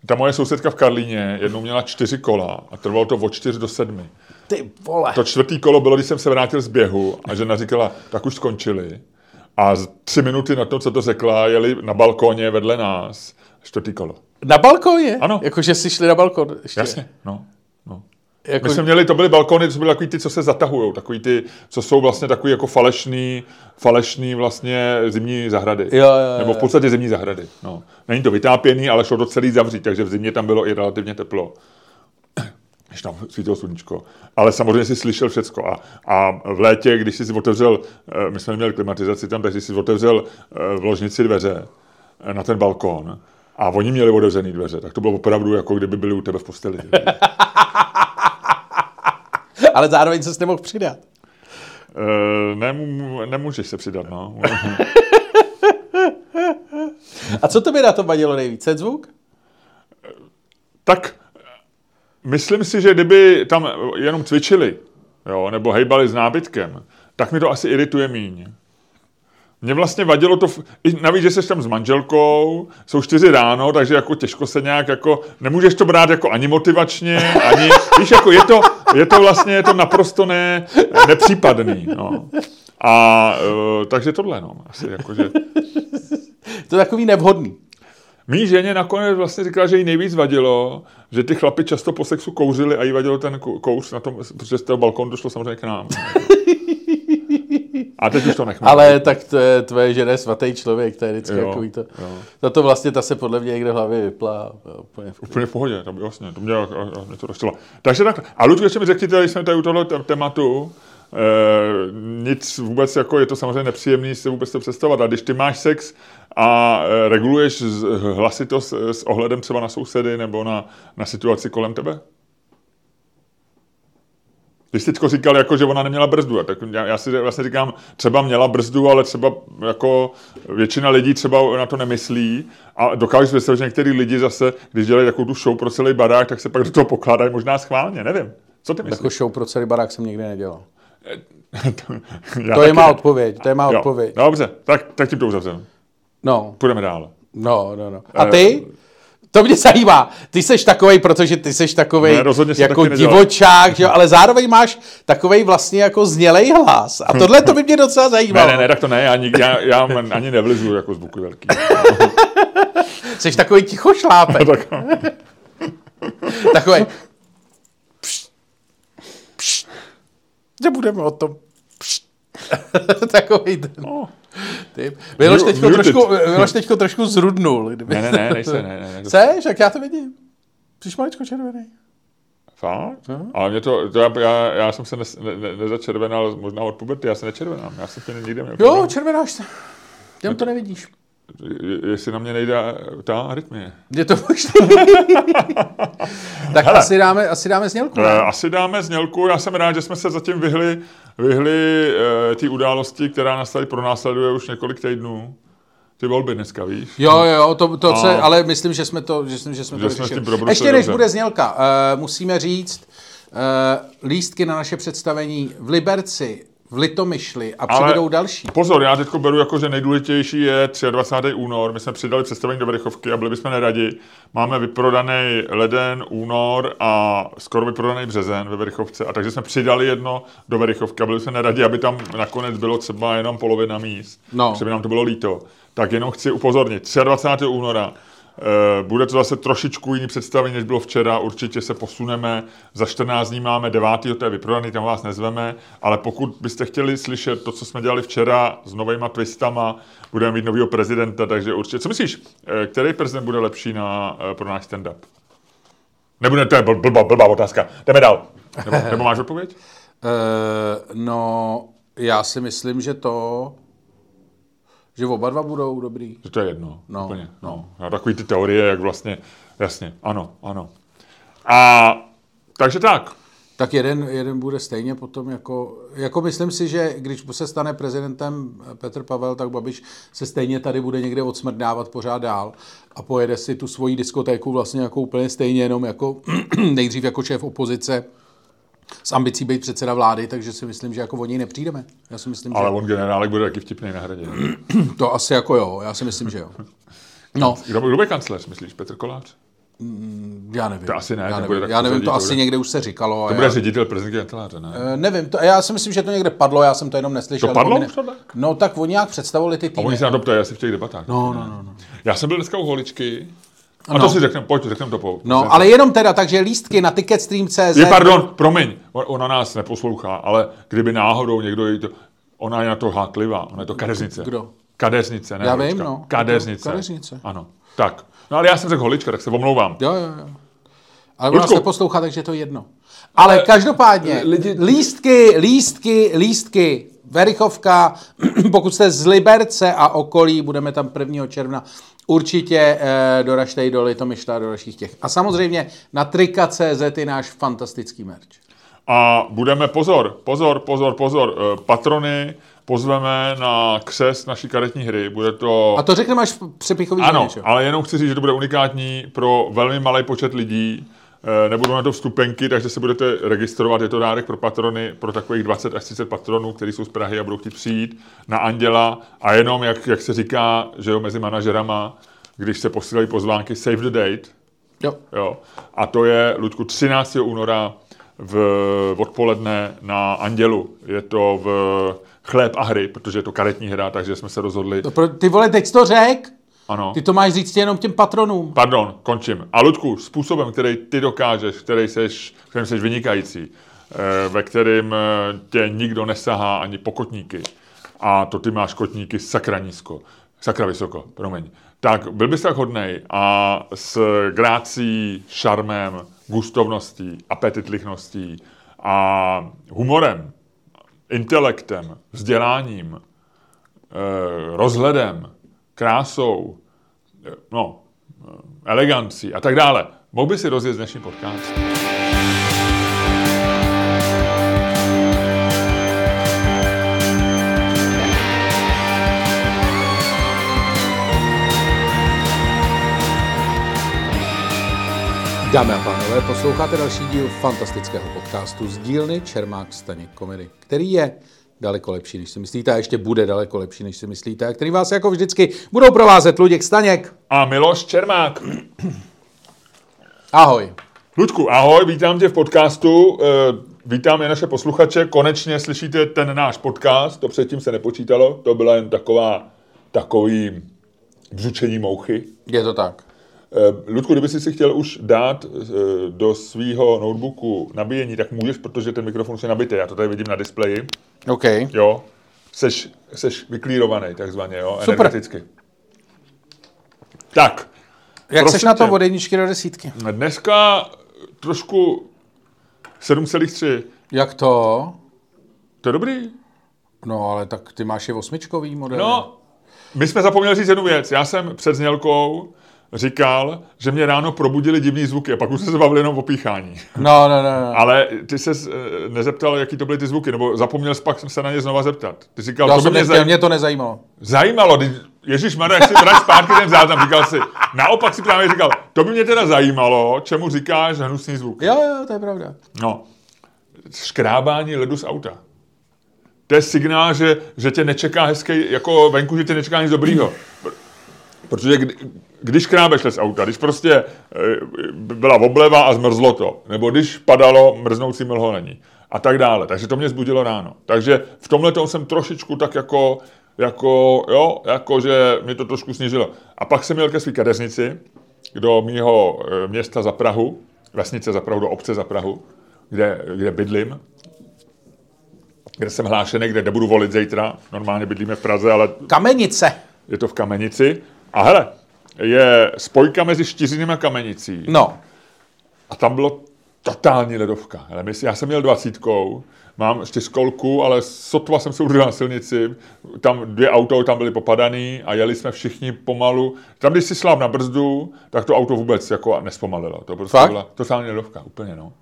Ta moje sousedka v Karlíně jednou měla čtyři kola a trvalo to od čtyř do sedmi. Ty vole. To čtvrtý kolo bylo, když jsem se vrátil z běhu a žena říkala, tak už skončili. A tři minuty na to, co to řekla, jeli na balkóně vedle nás. Čtvrtý kolo. Na balkóně? Ano. Jakože si šli na balkon ještě. Jasně, no. Jako... My jsme měli, to byly balkony, to byly takový ty, co se zatahují, takový ty, co jsou vlastně takový jako falešný, falešný vlastně zimní zahrady. Jo, jo, jo. Nebo v podstatě zimní zahrady. No. Není to vytápěný, ale šlo to celý zavřít, takže v zimě tam bylo i relativně teplo. Když tam svítilo sluníčko. Ale samozřejmě si slyšel všecko. A, a v létě, když jsi si otevřel, eh, my jsme měli klimatizaci tam, takže jsi otevřel eh, v ložnici dveře eh, na ten balkón a oni měli otevřený dveře, tak to bylo opravdu jako kdyby byli u tebe v posteli. *laughs* *laughs* Ale zároveň se s nemohl přidat. Uh, nemů, nemůžeš se přidat, no. A co to by na to vadilo nejvíc? Ten zvuk? Tak myslím si, že kdyby tam jenom cvičili, jo, nebo hejbali s nábytkem, tak mi to asi irituje míň. Mě vlastně vadilo to, i navíc, že jsi tam s manželkou, jsou čtyři ráno, takže jako těžko se nějak jako, nemůžeš to brát jako ani motivačně, ani, víš, jako je to, je to vlastně, je to naprosto ne, nepřípadný, no. A uh, takže tohle, no, asi jako, že... To je takový nevhodný. Mí ženě nakonec vlastně říkala, že jí nejvíc vadilo, že ty chlapi často po sexu kouřili a jí vadilo ten kouř na tom, protože z toho balkonu došlo samozřejmě k nám. A teď už to nechme. Ale tak to je tvoje žena svatý člověk, to je vždycky jo, takový to. Jo. Tato vlastně, ta se podle mě někde v hlavě vyplá. Úplně v, úplně v pohodě, to by vlastně, to mě, mě to dostalo. Takže tak, a Ludku, ještě mi řekněte, když jsme tady u tohle tématu, Eh, nic vůbec, jako je to samozřejmě nepříjemný si vůbec to představovat. A když ty máš sex a eh, reguluješ hlasitost s ohledem třeba na sousedy nebo na, na situaci kolem tebe? Když jsi říkal, jako, že ona neměla brzdu, tak já, já si vlastně říkám, třeba měla brzdu, ale třeba jako většina lidí třeba na to nemyslí a dokážu si představit, že některý lidi zase, když dělají takovou tu show pro celý barák, tak se pak do toho pokládají možná schválně, nevím. Co ty myslíš? Jako show pro celý barák jsem nikdy nedělal. *laughs* to, to je má odpověď, to je má odpověď. Dobře, tak, tak tím to uzavřeme. No. Půjdeme dál. No, no, no. A ty? Uh, to mě zajímá. Ty seš takovej, protože ty seš takovej ne, jako divočák, že? ale zároveň máš takovej vlastně jako znělej hlas. A tohle to by mě docela zajímalo. Ne, ne, ne, tak to ne, já, nikdy, já, já ani nevlizu jako zvuky velký. *laughs* Seš takový tichošlápek. *laughs* takový. *laughs* Nebudeme o tom. takový ten. No. Ty. Miloš teďko, trošku, Miloš teďko trošku zrudnul. Kdyby ne, ne, ne, nejse, ne, ne. Seš, jak já to vidím. Jsi maličko červený. Fakt? No. Ale mě to, to já, já, já, jsem se ne, ne, nezačervenal možná od puberty, já se nečervenám. Já jsem se nikde měl. Jo, červenáš se. Jenom to nevidíš jestli na mě nejde ta arytmie. Je to možné. *laughs* tak Hele, asi, dáme, asi dáme znělku. Ne? Asi dáme znělku. Já jsem rád, že jsme se zatím vyhli, vyhli uh, té události, která nás tady pronásleduje už několik týdnů. ty volby dneska, víš? Jo, jo, to, to A- se, ale myslím, že jsme to, že, jsme- že jsme Že to jsme tím Ještě než dobře. bude znělka, uh, musíme říct, uh, lístky na naše představení v Liberci, v Litomyšli a Ale- přibydou další. Pozor, já teď beru jako, že nejdůležitější je 23. únor. My jsme přidali představení do Verichovky a byli bychom neradi. Máme vyprodaný leden, únor a skoro vyprodaný březen ve Verichovce. A takže jsme přidali jedno do Verichovky a byli jsme neradi, aby tam nakonec bylo třeba jenom polovina míst. No. Že by nám to bylo líto. Tak jenom chci upozornit, 23. února Bude to zase trošičku jiný představení, než bylo včera. Určitě se posuneme. Za 14 dní máme 9. to je vyprodaný, tam vás nezveme. Ale pokud byste chtěli slyšet to, co jsme dělali včera s novýma twistama, budeme mít nového prezidenta, takže určitě. Co myslíš, eh, který prezident bude lepší na, eh, pro náš stand-up? Nebude, to je bl- blbá, blbá otázka. Jdeme dál. Nebo, nebo máš odpověď? Uh, *laughs* no, já si myslím, že to, že oba dva budou dobrý. Že to je jedno. No, úplně. no. No. Takový ty teorie, jak vlastně, jasně, ano, ano. A takže tak. Tak jeden, jeden bude stejně potom jako, jako myslím si, že když se stane prezidentem Petr Pavel, tak Babiš se stejně tady bude někde odsmrdávat pořád dál a pojede si tu svoji diskotéku vlastně jako úplně stejně, jenom jako *clears throat* nejdřív jako šéf opozice s ambicí být předseda vlády, takže si myslím, že jako o něj nepřijdeme. Já si myslím, Ale že on generálek bude taky vtipný na hradě. *clears throat* to asi jako jo, já si myslím, že jo. No, Kdo, kdo bude kancléř, myslíš? Petr Kolář? já nevím. To asi ne, já to nevím, tak já nevím to to asi bude- někde už se říkalo. a To já- bude ředitel prezidentské kanceláře, ne? Eh, Nevím, to, já si myslím, že to někde padlo, já jsem to jenom neslyšel. To padlo Oni už tohle? No tak oni nějak představovali ty A týmy. oni se na to ptají asi v těch debatách. No, no, no. no. Já jsem byl dneska u holičky. A Ano. to si řekneme, pojď, řekneme to po. No, ale jenom teda, takže lístky na ticketstream.cz. Je, pardon, promiň, on- ona nás neposlouchá, ale kdyby náhodou někdo jí to... Ona je na to háklivá, ona je to kadeřnice. Kdo? Kadeřnice, ne Já holička. vím, no. Kadeřnice. Kadeřnice. Ano, tak. No ale já jsem řekl holička, tak se omlouvám. Jo, jo, jo. Ale ona nás Ludku. neposlouchá, takže je to jedno. Ale každopádně, lidi- lístky, lístky, lístky, Verichovka, *clears throat* pokud jste z Liberce a okolí, budeme tam 1. června, určitě eh, doražte i do Litomyšla, do dalších těch. A samozřejmě na trika.cz je náš fantastický merch. A budeme, pozor, pozor, pozor, pozor, eh, patrony pozveme na křest naší karetní hry. Bude to... A to řekneme až v přepichový Ano, ale jenom chci říct, že to bude unikátní pro velmi malý počet lidí. Eh, Nebudou na to vstupenky, takže se budete registrovat. Je to dárek pro patrony, pro takových 20 až 30 patronů, kteří jsou z Prahy a budou chtít přijít na Anděla. A jenom, jak, jak se říká, že jo, mezi manažerama, když se posílají pozvánky, save the date, Jo. Jo. A to je, Ludku, 13. února v odpoledne na Andělu. Je to v chléb a hry, protože je to karetní hra, takže jsme se rozhodli. Pro, ty vole, teď to řek? Ano. Ty to máš říct jenom těm patronům. Pardon, končím. A Ludku, způsobem, který ty dokážeš, který seš, kterým seš vynikající, eh, ve kterým eh, tě nikdo nesahá ani pokotníky, a to ty máš kotníky sakra nízko, sakra vysoko, promiň. Tak byl bys tak hodnej a s grácí, šarmem, gustovností, apetitlichností a humorem, intelektem, vzděláním, eh, rozhledem, krásou, no, elegancí a tak dále. Mohl by si rozjet dnešní podcast? Dámy a pánové, posloucháte další díl fantastického podcastu z dílny Čermák Staněk Komedy, který je daleko lepší, než si myslíte a ještě bude daleko lepší, než si myslíte a který vás jako vždycky budou provázet Luděk Staněk. A Miloš Čermák. Ahoj. Ludku, ahoj, vítám tě v podcastu. eh, Vítám i naše posluchače. Konečně slyšíte ten náš podcast. To předtím se nepočítalo. To byla jen taková, takový břučení mouchy. Je to tak. Eh, Ludku, kdyby jsi si chtěl už dát eh, do svého notebooku nabíjení, tak můžeš, protože ten mikrofon už je nabitý. Já to tady vidím na displeji. OK. Jo, seš, seš vyklírovaný takzvaně, jo, Super. energeticky. Tak, Jak seš na to od jedničky do desítky? dneska trošku 7,3. Jak to? To je dobrý. No ale tak ty máš je osmičkový model. No, my jsme zapomněli říct jednu věc. Já jsem před znělkou říkal, že mě ráno probudili divný zvuky a pak už jsme se bavili jenom o píchání. No, no, no. no. Ale ty se nezeptal, jaký to byly ty zvuky, nebo zapomněl jsi pak se na ně znova zeptat. Ty říkal, Já to by jsem mě zaj... mě to nezajímalo. zajímalo, když Ježíš Mara, jak si vrať zpátky ten záznam, říkal si, naopak si právě říkal, to by mě teda zajímalo, čemu říkáš hnusný zvuk. Jo, jo, to je pravda. No, škrábání ledu z auta. To je signál, že, že tě nečeká hezký, jako venku, že tě nečeká nic dobrýho. Protože kdy, když krábeš z auta, když prostě e, byla obleva a zmrzlo to, nebo když padalo, mrznoucí mlho není a tak dále. Takže to mě zbudilo ráno. Takže v tomhle tom jsem trošičku tak jako, jako, jo, jako, že mi to trošku snížilo. A pak jsem měl ke své kadeřnici do mýho e, města za Prahu, vesnice za Prahu, do obce za Prahu, kde, kde bydlím, kde jsem hlášený, kde nebudu volit zítra. Normálně bydlíme v Praze, ale... Kamenice. Je to v Kamenici. A hele, je spojka mezi Štiřinem a Kamenicí. No. A tam bylo totální ledovka. Já jsem měl dvacítkou, mám čtyřkolku, ale sotva jsem se udržel na silnici, tam dvě auto tam byly popadaný a jeli jsme všichni pomalu. Tam, když si šláp na brzdu, tak to auto vůbec jako nespomalilo. To prostě Fakt? byla totální ledovka, úplně no.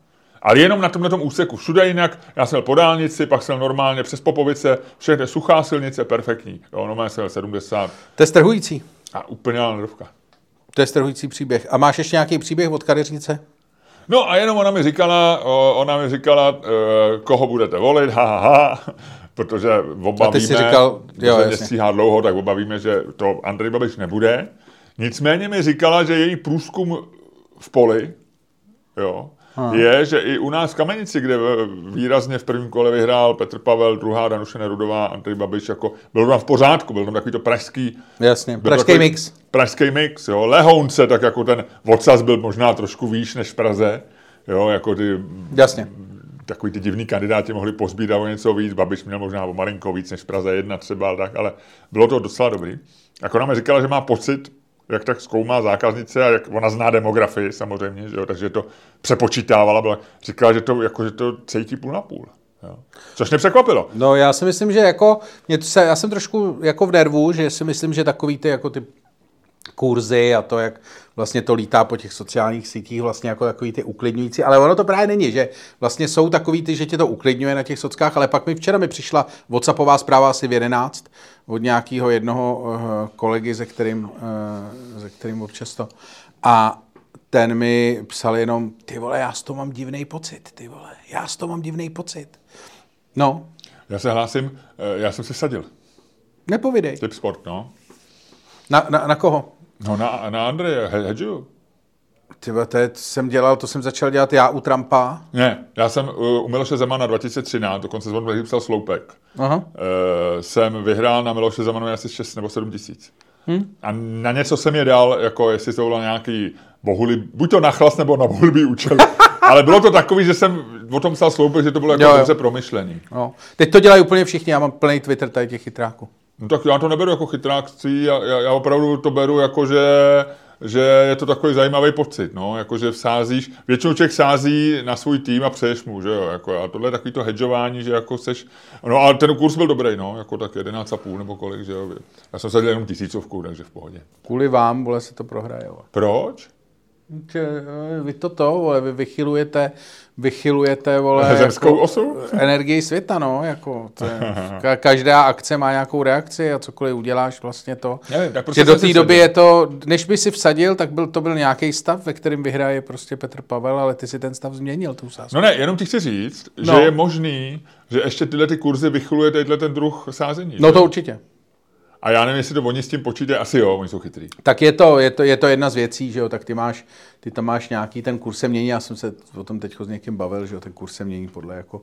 Ale jenom na tomhle tom úseku. Všude jinak, já jsem po dálnici, pak jsem normálně přes Popovice, všechny suchá silnice, perfektní. Jo, normálně jsem měl 70 To je strhující. a úplně ledovka. To je strhující příběh. A máš ještě nějaký příběh od kadeřnice? No a jenom ona mi říkala, ona mi říkala, e, koho budete volit, ha, ha, ha, protože oba A ty jsi víme, říkal, že jo, mě jasně. stříhá dlouho, tak oba víme, že to Andrej Babiš nebude. Nicméně mi říkala, že její průzkum v poli, jo, je, že i u nás v Kamenici, kde výrazně v prvním kole vyhrál Petr Pavel, druhá Danuše Nerudová, Andrej Babiš, jako byl tam v pořádku, byl tam takový to pražský Jasně, pražský takový mix. Pražský mix, jo. Lehounce, tak jako ten odsaz byl možná trošku výš než v Praze, jo, jako ty Jasně. takový ty divní kandidáti mohli pozbírat o něco víc, Babiš měl možná o malinko víc než v Praze jedna třeba, ale tak, ale bylo to docela dobrý. Jako ona mi říkala, že má pocit, jak tak zkoumá zákaznice a jak ona zná demografii samozřejmě, že jo, takže to přepočítávala, byla, říkala, že to, jako, že to cítí půl na půl. Jo. Což mě překvapilo. No já si myslím, že jako, mě to se, já jsem trošku jako v nervu, že si myslím, že takový ty jako ty kurzy a to, jak vlastně to lítá po těch sociálních sítích, vlastně jako takový ty uklidňující, ale ono to právě není, že vlastně jsou takový ty, že tě to uklidňuje na těch sockách, ale pak mi včera mi přišla WhatsAppová zpráva asi v 11 od nějakého jednoho uh, kolegy, se kterým, uh, se kterým občas to. A ten mi psal jenom, ty vole, já z toho mám divný pocit, ty vole, já z toho mám divný pocit. No, Já se hlásím, eh, já jsem se sadil. nepovidej. Tip sport, no. Na, na, na koho? No na, na Andreje, he, hedžu. Ty vole, to je- jsem dělal, to jsem začal dělat já u Trumpa. Ne, já jsem u Miloše Zemana 2013, dokonce jsem on psal sloupek. Aha. Uh, jsem vyhrál na Miloše Zemanovi asi 6 nebo 7 tisíc. Hmm. A na něco jsem je dal, jako jestli to bylo nějaký bohulib, buď to na chlas nebo na bohulibý účel. *laughs* Ale bylo to takový, že jsem o tom psal sloupek, že to bylo jako Jo, jo. dobře promyšlený. No. Teď to dělají úplně všichni, já mám plný Twitter tady těch chytráků. No tak já to neberu jako chytrákství, já, já, já opravdu to beru jako, že, že je to takový zajímavý pocit, no, jako že vsázíš, většinou člověk sází na svůj tým a přeješ mu, že jo, jako, a tohle je takový to hedžování, že jako seš, no a ten kurz byl dobrý, no, jako tak 11,5 nebo kolik, že jo, já jsem sadil jenom tisícovku, takže v pohodě. Kvůli vám, vole, se to prohraje. Vole. Proč? Eh, Vy to to, vole, vy vychylujete, vychylujete, vole, *laughs* Zemskou jako, osu? energii světa, no, jako, to je, *laughs* ka- každá akce má nějakou reakci a cokoliv uděláš, vlastně to. Nevím, tak prostě do té doby je to, než by si vsadil, tak byl, to byl nějaký stav, ve kterém vyhraje prostě Petr Pavel, ale ty si ten stav změnil, tu sázku. No ne, jenom ti chci říct, No. že je možný, že ještě tyhle ty kurzy vychyluje tenhle ten druh sázení. No že? to určitě. A já nevím, jestli to oni s tím počítají, asi jo, oni jsou chytrý. Tak je to, je to, je to jedna z věcí, že jo, tak ty máš, ty tam máš nějaký, ten kurz se mění, já jsem se o tom teď s někým bavil, že jo, ten kurz se mění podle jako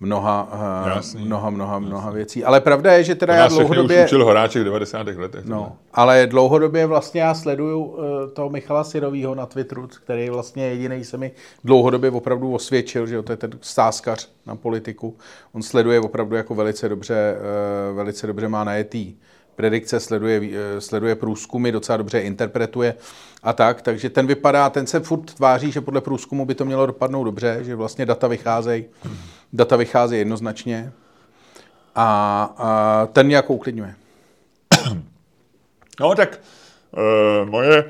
mnoha, eh, Jasný. mnoha, mnoha, mnoha věcí. Ale pravda je, že teda já už dlouhodobě, učil Horáček v 90. letech. no, ale dlouhodobě vlastně já sleduju eh, toho Michala Sirovýho na Twitteru, který vlastně jediný se mi dlouhodobě opravdu osvědčil, že jo, to je ten stázkař na politiku. On sleduje opravdu jako velice dobře, eh, velice dobře má najetý predikce, sleduje, eh, sleduje průzkumy, docela dobře interpretuje a tak, takže ten vypadá, ten se furt tváří, že podle průzkumu by to mělo dopadnout dobře, že vlastně data vycházejí, data vycházejí jednoznačně a, a ten mě jako uklidňuje. No tak uh, moje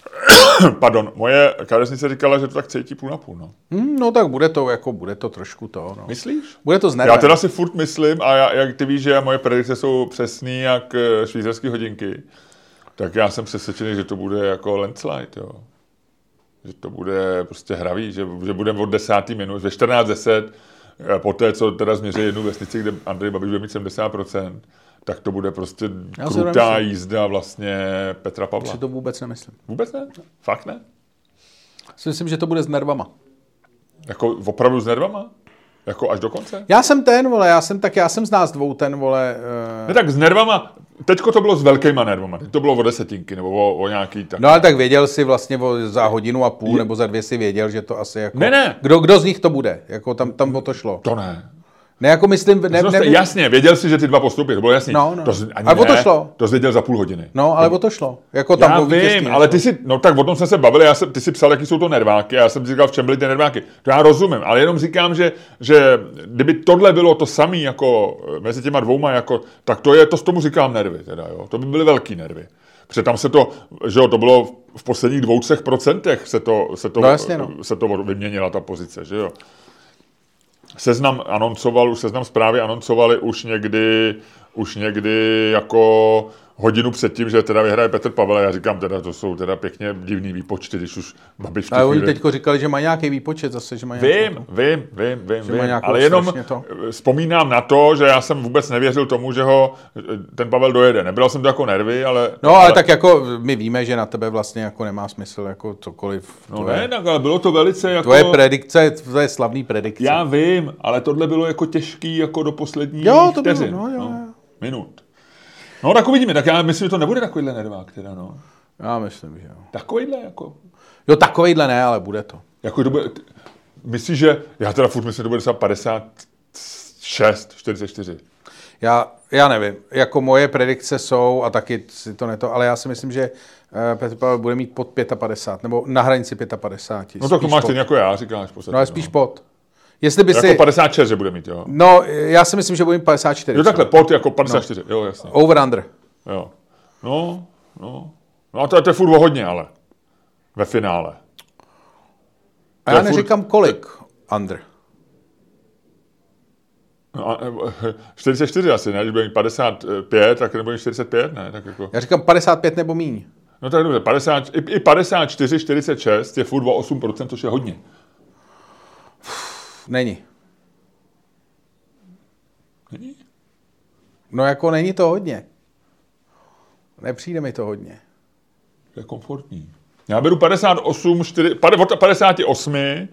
*coughs* Pardon, moje kadeřnice říkala, že to tak cítí půl na půl. No. Hmm, no tak bude to, jako bude to trošku to. No. Myslíš? Bude to z Já teda si furt myslím, a já, jak ty víš, že moje predikce jsou přesný jak eh, švýcarské hodinky, tak já jsem přesvědčený, že to bude jako landslide, jo. Že to bude prostě hravý, že, že budeme od desátý minut, ve 14.10, eh, po té, co teda změří jednu vesnici, kde Andrej Babiš bude mít 70%, tak to bude prostě Já krutá jízda vlastně Petra Pavla. Si to vůbec nemyslím. Vůbec ne? Fakt ne? Si myslím, že to bude s nervama. Jako opravdu s nervama? Jako až do konce? Já jsem ten, vole, já jsem tak, já jsem z nás dvou ten, vole. Uh... Ne tak s nervama, teďko to bylo s velkýma nervama, teď to bylo o desetinky nebo o, o nějaký tak. No ale tak věděl si vlastně o, za hodinu a půl nebo za dvě si věděl, že to asi jako... Ne, ne. Kdo, kdo z nich to bude? Jako tam, tam o to šlo. To ne. Ne, jako myslím... Ne, Ne, ne, jasně, věděl jsi, že ty dva postupy, to bylo jasný. No, no. To, ani Ale o to ne, šlo. To jsi věděl za půl hodiny. No, ale o to šlo. Jako tam já o vítězství vím, ale ty si, no tak o tom jsme se bavili, já jsem, ty si psal, jaký jsou to nerváky, já jsem říkal, v čem byly ty nerváky. To já rozumím, ale jenom říkám, že, že kdyby tohle bylo to samé jako eh, mezi těma dvouma, jako, tak to je, to s tomu říkám nervy, teda, jo. To by byly velký nervy. Protože tam se to, že jo, to bylo v posledních dvou, třech procentech se to, se to, No jasně, no. se to vyměnila ta pozice, že jo. Seznam anoncoval, už seznam zprávy anoncovali už někdy, už někdy jako hodinu předtím, že teda vyhraje Petr Pavel. A já říkám teda, to jsou teda pěkně divný výpočty, když už Babiš Ale oni teďko říkali, že má nějaký výpočet zase, že má nějakou... Vím, vím, vím, vím, má vím. ale jenom to. vzpomínám na to, že já jsem vůbec nevěřil tomu, že ho ten Pavel dojede. Nebral jsem to jako nervy, ale... No, ale tak jako my víme, že na tebe vlastně jako nemá smysl jako cokoliv. No to, ne, tak, ale bylo to velice jako... to je predikce, to je slavný predikce. Já vím, ale tohle bylo jako těžký jako do posledních Jo, to bylo, no, jo, jo. Minut. No tak uvidíme, tak já myslím, že to nebude takovýhle nervák teda, no. Já myslím, že jo. Takovýhle jako... Jo, takovejhle ne, ale bude to. Jako to bude, myslíš, že, já teda furt myslím, že to bude třeba 56, 44. Já, já nevím, jako moje predikce jsou, a taky si to neto, ale já si myslím, že eh, Petr Pavel bude mít pod 55, nebo na hranici 55. No tak to máš pod. stejně jako já, říkáš podstatě. No ale spíš pod. Jestli by no. si... Jako 56, že bude mít, jo. No, já si myslím, že bude mít 54. Jo, takhle, pod jako 54, jo, jasně. Over under. Jo. No, no. No a to, to je furt hodně, ale. Ve finále. A To já je furt- neříkám kolik under. No, a, eh, 44 asi, ne? Když bude mít 55, tak nebude mít 45, ne? Tak jako... Já říkám 55 nebo míň. No tak dobře, 50, i, i 54, 46 je furt o 8%, což je hodně. Není. Není? No jako není to hodně. Nepřijde mi to hodně. To je komfortní. Já beru 58, 4, pade- od 58,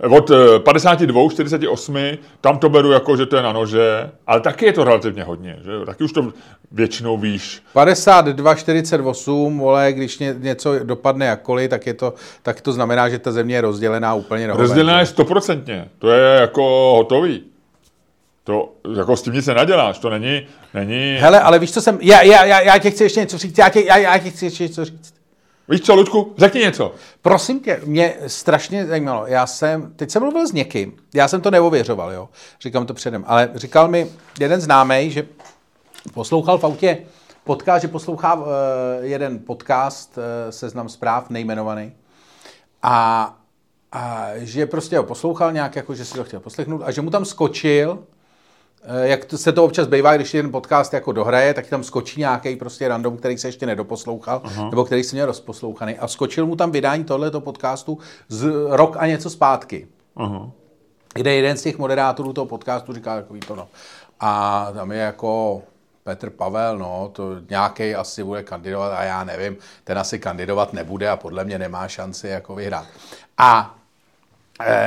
od eh, 52, 48, tam to beru jako, že to je na nože, ale taky je to relativně hodně, že? Taky už to většinou víš. 52, 48, vole, když ně, něco dopadne jakkoliv, tak, je to, tak to znamená, že ta země je rozdělená úplně na Rozdělená je stoprocentně, to je jako hotový. To jako s tím nic nenaděláš, to není, není... Hele, ale víš, co jsem... Já, já, já, já tě chci ještě něco říct, já tě, já, já tě chci ještě něco říct. Víš co, Luďku, řekni něco. Prosím tě, mě strašně zajímalo, já jsem, teď jsem mluvil s někým, já jsem to neověřoval, jo, říkám to předem, ale říkal mi jeden známý, že poslouchal v autě podcast, že poslouchá uh, jeden podcast, uh, seznam zpráv, nejmenovaný, a, a že prostě ho poslouchal nějak, jako že si to chtěl poslechnout, a že mu tam skočil, jak to, se to občas bývá, když jeden podcast jako dohraje, tak tam skočí nějaký prostě random, který se ještě nedoposlouchal, uh-huh. nebo který se měl rozposlouchaný a skočil mu tam vydání tohoto podcastu z rok a něco zpátky Aha. kde jeden z těch moderátorů toho podcastu říká takový to, no. A tam je jako Petr Pavel, no, to nějaký asi bude kandidovat a já nevím, ten asi kandidovat nebude a podle mě nemá šanci jako vyhrát. A eh,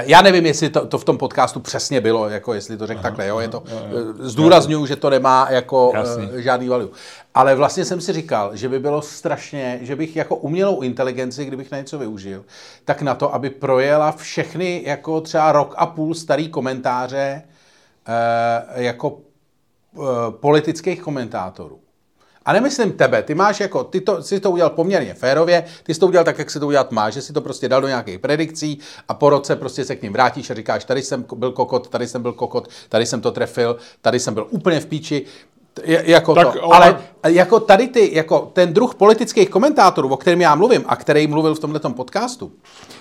já nevím, jestli to, to v tom podcastu přesně bylo, jako jestli to řekl takhle, jo, je to, eh, zdůraznuju, že to nemá jako Jasný. eh, žádný value. Ale vlastně jsem si říkal, že by bylo strašně, že bych jako umělou inteligenci, kdybych na něco využil, tak na to, aby projela všechny jako třeba rok a půl starý komentáře eh, jako eh, politických komentátorů. A nemyslím tebe, ty máš jako, ty to, jsi to udělal poměrně férově, ty jsi to udělal tak, jak se to udělat má, že si to prostě dal do nějakých predikcí a po roce prostě se k ním vrátíš a říkáš, tady jsem byl kokot, tady jsem byl kokot, tady jsem to trefil, tady jsem byl úplně v píči, je- jako Tak to. Ale jako tady ty, jako ten druh politických komentátorů, o kterém já mluvím a který mluvil v tomto podcastu,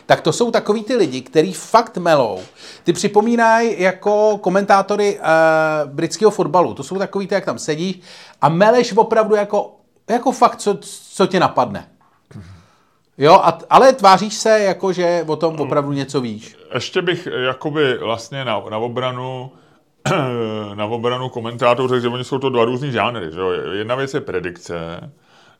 tak to jsou takový ty lidi, kteří fakt melou. Ty připomínají jako komentátory uh, britského fotbalu. To jsou takový ty, jak tam sedíš a meleš opravdu jako, jako fakt, co, co tě napadne. Jo, a, ale tváříš se, jako že o tom opravdu něco víš. Ještě bych jakoby vlastně na, na obranu *clears throat* na obranu komentátorů řekl, že oni jsou to dva různý žánry. Že jo? Jedna věc je predikce,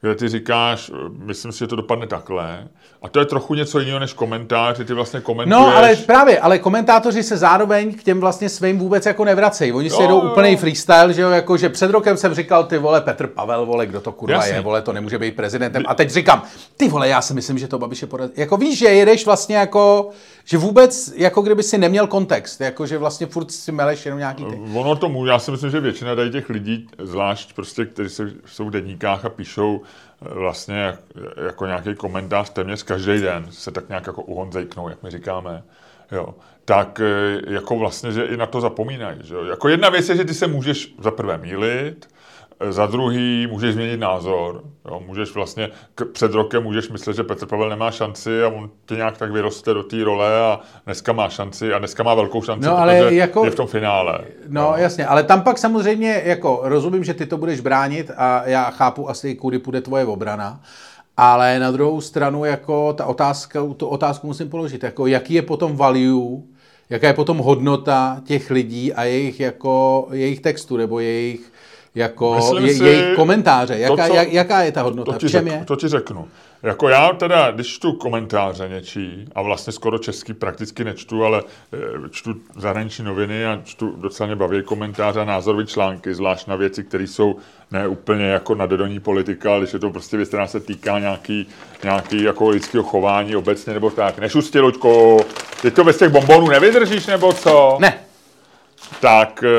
kde ty říkáš, myslím si, že to dopadne takhle. A to je trochu něco jiného než komentář, že ty vlastně komentuješ. No, ale právě, ale komentátoři se zároveň k těm vlastně svým vůbec jako nevracejí. Oni si jedou úplný freestyle, že jo, jako, že před rokem jsem říkal, ty vole, Petr Pavel, vole, kdo to kurva Jasně. je, vole, to nemůže být prezidentem. A teď říkám, ty vole, já si myslím, že to Babiš je porazí. Jako víš, že jedeš vlastně jako, že vůbec, jako kdyby si neměl kontext, jako že vlastně furt si meleš jenom nějaký ty. Ono tomu, já si myslím, že většina tady těch lidí, zvlášť prostě, kteří jsou v denníkách a píšou vlastně jako nějaký komentář téměř každý den se tak nějak jako uhonzejknou, jak my říkáme, jo, tak e, jako vlastně, že i na to zapomínají. Že jo. Jako jedna věc je, že ty se můžeš za prvé mílit, za druhý můžeš změnit názor. Jo, můžeš vlastně, k, před rokem můžeš myslet, že Petr Pavel nemá šanci a on tě nějak tak vyroste do té role a dneska má šanci a dneska má velkou šanci, no, ale protože jako, je v tom finále. No, no jasně, ale tam pak samozřejmě jako rozumím, že ty to budeš bránit a já chápu asi, kudy půjde tvoje obrana, ale na druhou stranu jako ta otázka, tu otázku musím položit, jako jaký je potom value, jaká je potom hodnota těch lidí a jejich, jako, jejich textu nebo jejich jako je, si, jejich komentáře. Jaká, to, co, jaká je ta hodnota? To ti, čem řek, je? to ti řeknu. Jako já teda, když čtu komentáře něčí, a vlastně skoro český prakticky nečtu, ale e, čtu zahraniční noviny a čtu docela mě baví komentáře a názorové články, zvlášť na věci, které jsou ne úplně jako nadedoní politika, ale že je to prostě věc, která se týká nějaký, nějaký jako lidského chování obecně nebo tak. Nešustě, Luďko, teď to bez těch bombonů nevydržíš nebo co? Ne. Tak e,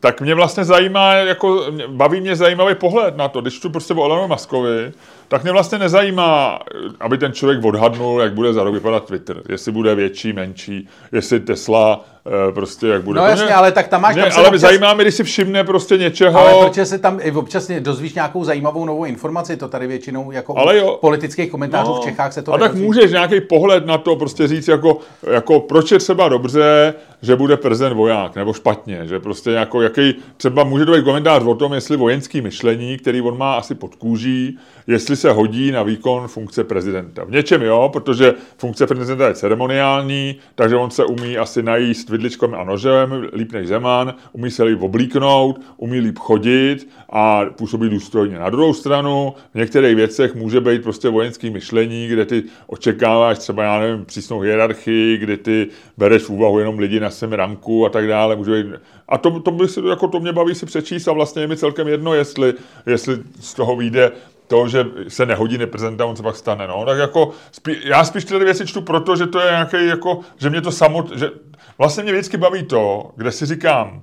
tak mě vlastně zajímá, jako baví mě zajímavý pohled na to. Když tu prostě o Elonu Maskovi, tak mě vlastně nezajímá, aby ten člověk odhadnul, jak bude za rok vypadat Twitter. Jestli bude větší, menší, jestli Tesla Eh, prostě jak bude. No jasně, mě, ale tak tam máš... Mě, tam ale občas... zajímá mě, když si všimne prostě něčeho... Ale protože se tam občas dozvíš nějakou zajímavou novou informaci, to tady většinou jako ale jo. politických komentářů no. v Čechách se to A tak můžeš nějaký pohled na to prostě říct, jako, jako proč je třeba dobře, že bude prezident voják, nebo špatně, že prostě jako jaký, třeba může dojít komentář o tom, jestli vojenský myšlení, který on má asi pod kůží, jestli se hodí na výkon funkce prezidenta. V něčem jo, protože funkce prezidenta je ceremoniální, takže on se umí asi najíst vidličkem a nožem, líp než Zeman, umí se líp oblíknout, umí líp chodit a působí důstojně. Na druhou stranu, v některých věcech může být prostě vojenský myšlení, kde ty očekáváš třeba, já nevím, přísnou hierarchii, kde ty bereš v úvahu jenom lidi na svém ranku a tak dále. Může být... A to, to, by si, jako to mě baví si přečíst a vlastně je mi celkem jedno, jestli, jestli z toho vyjde to, že se nehodí neprezidenta, on se pak stane. No. Tak jako, spí, já spíš tyhle věci čtu proto, že to je nějaký, jako, že mě to samot, že vlastně mě vždycky baví to, kde si říkám,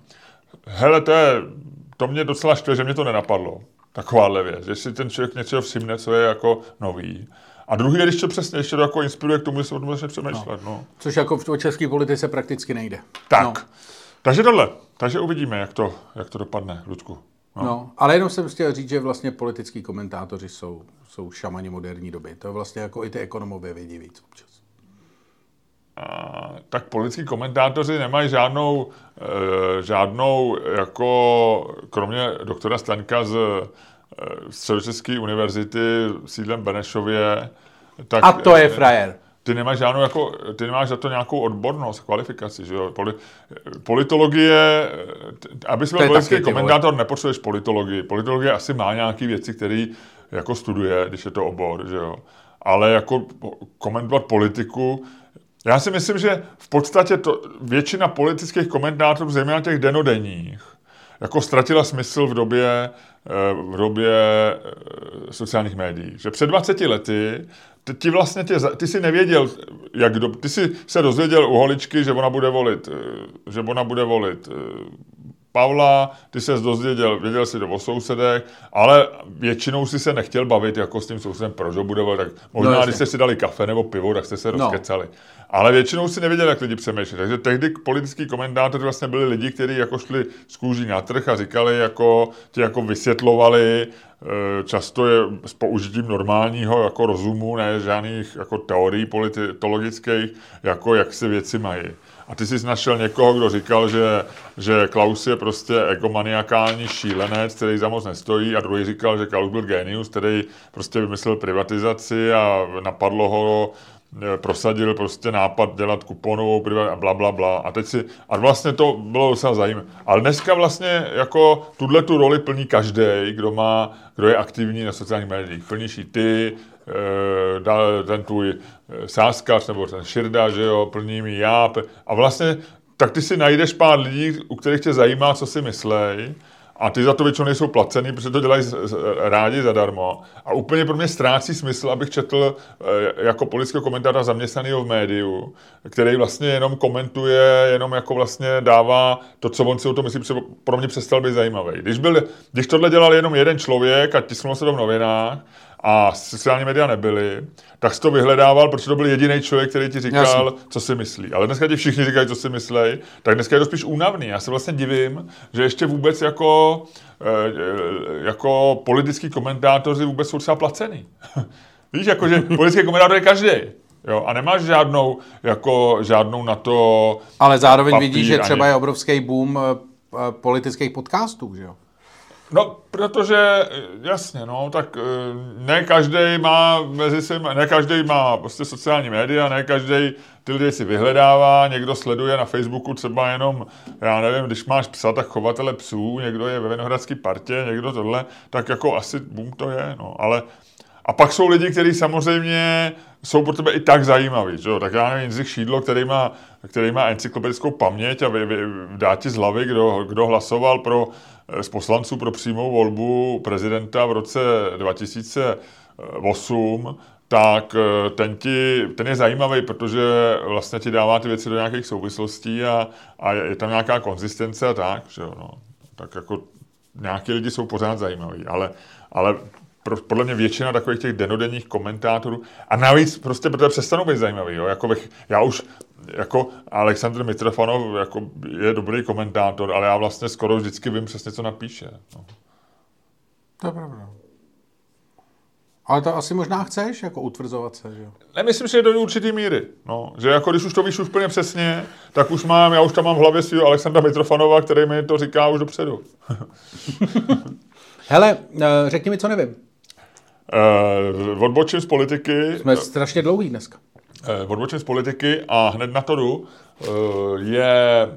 hele, to je, to mě docela štve, že mě to nenapadlo. Takováhle věc, že si ten člověk něco všimne, co je jako nový. A druhý je, když to přesně ještě to jako inspiruje k tomu, že se o tom začne přemýšlet. No. no. Což jako v české politice prakticky nejde. Tak. No. Takže tohle. Takže uvidíme, jak to, jak to dopadne, Ludku. No. no, ale jenom jsem chtěl říct, že vlastně politický komentátoři jsou, jsou šamani moderní doby. To je vlastně jako i ty ekonomové vědí víc občas. A, tak politický komentátoři nemají žádnou, e, žádnou jako, kromě doktora Staňka z e, Středočeské univerzity sídlem Benešově. Tak, A to je frajer ty nemáš žádnou jako, ty nemáš za to nějakou odbornost, kvalifikaci, že jo? Poli, politologie, aby byl politický komentátor, nepotřebuješ politologii. Politologie asi má nějaké věci, které jako studuje, když je to obor, že jo? Ale jako komentovat politiku, já si myslím, že v podstatě to, většina politických komentátorů, zejména těch denodenních, jako ztratila smysl v době, v době eh, sociálních médií. Že před 20 lety ti vlastně tě, ty jsi nevěděl, jak do, ty jsi se dozvěděl u holičky, že ona bude volit, eh, že ona bude volit Pavla, ty se dozvěděl, věděl si to o sousedech, ale většinou si se nechtěl bavit jako s tím sousedem, proč ho budoval, tak možná, no, když jste si dali kafe nebo pivo, tak jste se no. rozkecali. Ale většinou si nevěděl, jak lidi přemýšlí. Takže tehdy politický komentátoři vlastně byli lidi, kteří jako šli z kůží na trh a říkali, jako, ti jako vysvětlovali, eh, často je s použitím normálního jako rozumu, ne žádných jako teorií politologických, jako jak se věci mají. A ty jsi našel někoho, kdo říkal, že, že Klaus je prostě egomaniakální šílenec, který za moc nestojí, a druhý říkal, že Klaus byl genius, který prostě vymyslel privatizaci a napadlo ho Eh, prosadil prostě nápad dělat kuponovou a bla, bla, bla. A teď si, a vlastně to bylo docela zajímavé. Ale dneska vlastně jako tuhle tu roli plní každý, kdo má, kdo je aktivní na sociálních médiích. Plníš i ty, ten tvůj eh, sáskař nebo ten širda, že jo, plní mi já. A vlastně tak ty si najdeš pár lidí, u kterých tě zajímá, co si myslej a ty za to většinou nejsou placený, protože to dělají rádi zadarmo. A úplně pro mě ztrácí smysl, abych četl eh, jako politického komentára zaměstnaného v médiu, který vlastně jenom komentuje, jenom jako vlastně dává to, co on si o tom myslí, pro mě přestal být zajímavý. Když, byl, když tohle dělal jenom jeden člověk a tisknul se to v novinách, a sociální média nebyly, tak jsi to vyhledával, protože to byl jediný člověk, který ti říkal, Jasně. co si myslí. Ale dneska ti všichni říkají, co si myslí, tak dneska je to spíš únavný. Já se vlastně divím, že ještě vůbec jako, eh, jako politický komentátoři vůbec jsou třeba placený. *laughs* Víš, jako, že *laughs* politický komentátor je každý. Jo, a nemáš žádnou, jako, žádnou na to Ale zároveň vidíš, že třeba ani... je obrovský boom eh, eh, politických podcastů, že jo? No, protože, jasně, no, tak eh, ne každý má mezi sebou, ne každý má prostě sociální média, ne každý ty lidi si vyhledává, někdo sleduje na Facebooku třeba jenom, já nevím, když máš psa, tak chovatele psů, někdo je ve Vinohradské partě, někdo tohle, tak jako asi boom to je, no, ale a pak jsou lidi, kteří samozřejmě jsou pro tebe i tak zajímaví, že? tak já nevím, Jindřich Šídlo, který má, který má encyklopedickou paměť a vy, vy, dá ti z hlavy, kdo, kdo hlasoval pro z poslanců pro přímou volbu prezidenta v roce 2008, tak eh, ten, ti, ten je zajímavý, protože vlastně ti dává ty věci do nějakých souvislostí a, a je tam nějaká konzistence a tak, že jo, no. Tak jako nějaký lidi jsou pořád zajímaví, ale, ale pro, podle mě většina takových těch denodenních komentátorů, a navíc prostě protože přestanou být zajímavý, jo, jako bych, já už jako Aleksandr Mitrofanov jako je dobrý komentátor, ale já vlastně skoro vždycky vím přesně, co napíše. No. To je pravda. Ale to asi možná chceš, jako utvrzovat se, že jo? Nemyslím si, že do určitý míry. No, že jako když už to víš úplně přesně, tak už mám, já už tam mám v hlavě svého Alexandra Mitrofanova, který mi to říká už dopředu. *laughs* Hele, eh, řekni mi, co nevím. Uh, odbočím z politiky. Jsme strašně dlouhý dneska. Eh, odbočím z politiky a hned na to jdu, eh, je,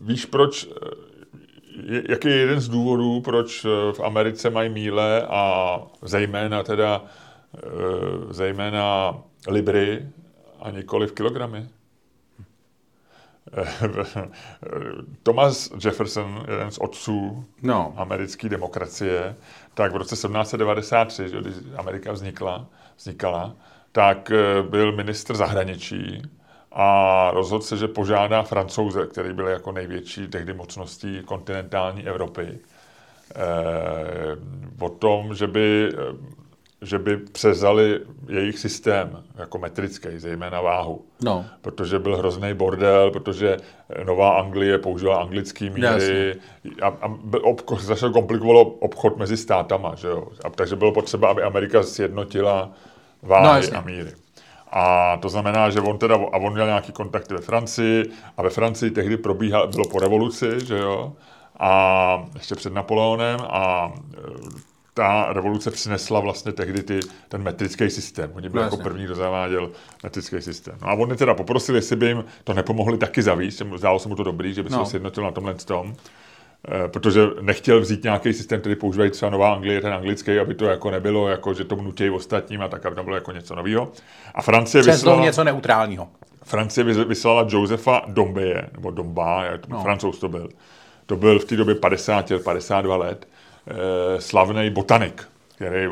víš proč, eh, jaký je jeden z důvodů, proč v Americe mají míle a zejména teda, zejména libry a nikoli v kilogramy? *laughs* Thomas Jefferson, jeden z otců no. americké demokracie, tak v roce 1793, když Amerika vznikla, vznikala, tak eh, byl ministr zahraničí a rozhodl se, že požádá francouze, který byl jako největší tehdy mocností kontinentální Evropy, eh, o tom, že by, eh, že by přezali jejich systém jako metrický, zejména váhu. No. Protože byl hrozný bordel, protože Nová Anglie použila anglický míry a, a obchod, začal komplikovalo obchod mezi státama. Že jo? A, takže bylo potřeba, aby Amerika sjednotila váhy no, a míry. A to znamená, že on teda, a on měl nějaký kontakty ve Francii a ve Francii tehdy probíhalo, bylo po revoluci, že jo, a ještě před Napoleonem a ta revoluce přinesla vlastně tehdy ty, ten metrický systém. Oni byli no, jako první, kdo zaváděl metrický systém. No a oni teda poprosili, jestli by jim to nepomohli taky zavíst, zdálo se mu to dobrý, že by se no. sjednotil na tomhle tom. Eh, protože nechtěl vzít nějaký systém, který používají třeba Nová Anglie, ten anglický, aby to jako nebylo, jako, že to nutějí ostatním a tak, aby to bylo jako něco nového. A Francie vyslala... něco neutrálního. Francie vyslala Josefa Dombeje, nebo Domba, jak to, no. francouz to byl. To byl v té době 50 52 let, slavný botanik, který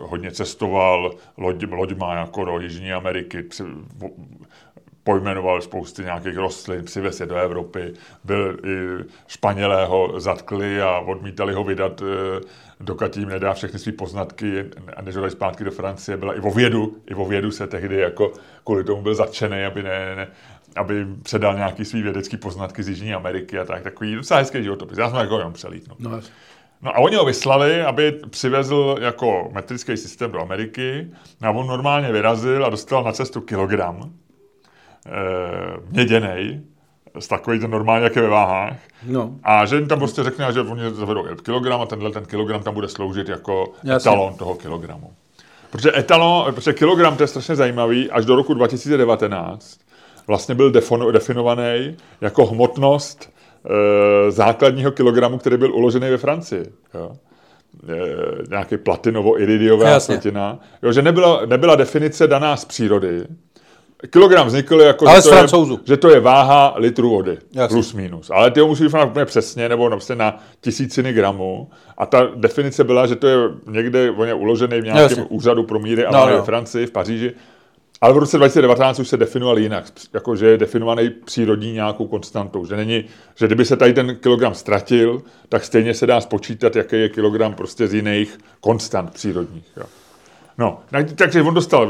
hodně cestoval loď, loďma jako do Jižní Ameriky, pojmenoval spousty nějakých rostlin, přivez je do Evropy, byl i Španělého zatkli a odmítali ho vydat, eh, dokud jim nedá všechny své poznatky a než ho dají zpátky do Francie. Byla i o vědu, i o vědu se tehdy jako kvůli tomu byl zatčený, aby, ne, ne, aby předal nějaký svý vědecký poznatky z Jižní Ameriky a tak, takový docela hezký životopis. Já jsem jako jenom přelítnul. No, No a oni ho vyslali, aby přivezl jako metrický systém do Ameriky. A on normálně vyrazil a dostal na cestu kilogram e, měděnej, s takový ten normálně, jak je ve váhách. No. A že jim tam prostě řekne, že oni zavedou kilogram a tenhle ten kilogram tam bude sloužit jako Jasně. etalon toho kilogramu. Protože etalon, protože kilogram to je strašně zajímavý, až do roku 2019 vlastně byl definovaný jako hmotnost základního kilogramu, který byl uložený ve Francii. Jo. E, nějaký platinovo-iridiová světina. Jo, že nebyla, nebyla definice daná z přírody, Kilogram vznikl jako, Ale že, to je, že to je váha litru vody, Jasně. plus minus. Ale ty ho musíš vyfnat úplně přesně, nebo prostě na tisíciny gramů. A ta definice byla, že to je někde on je uložený v nějakém Jasně. úřadu pro míry a no, no. ve Francii, v Paříži. Ale v roce 2019 už se definoval jinak, jako že je definovaný přírodní nějakou konstantou, že není, že kdyby se tady ten kilogram ztratil, tak stejně se dá spočítat, jaký je kilogram prostě z jiných konstant přírodních. Jo. No, takže on dostal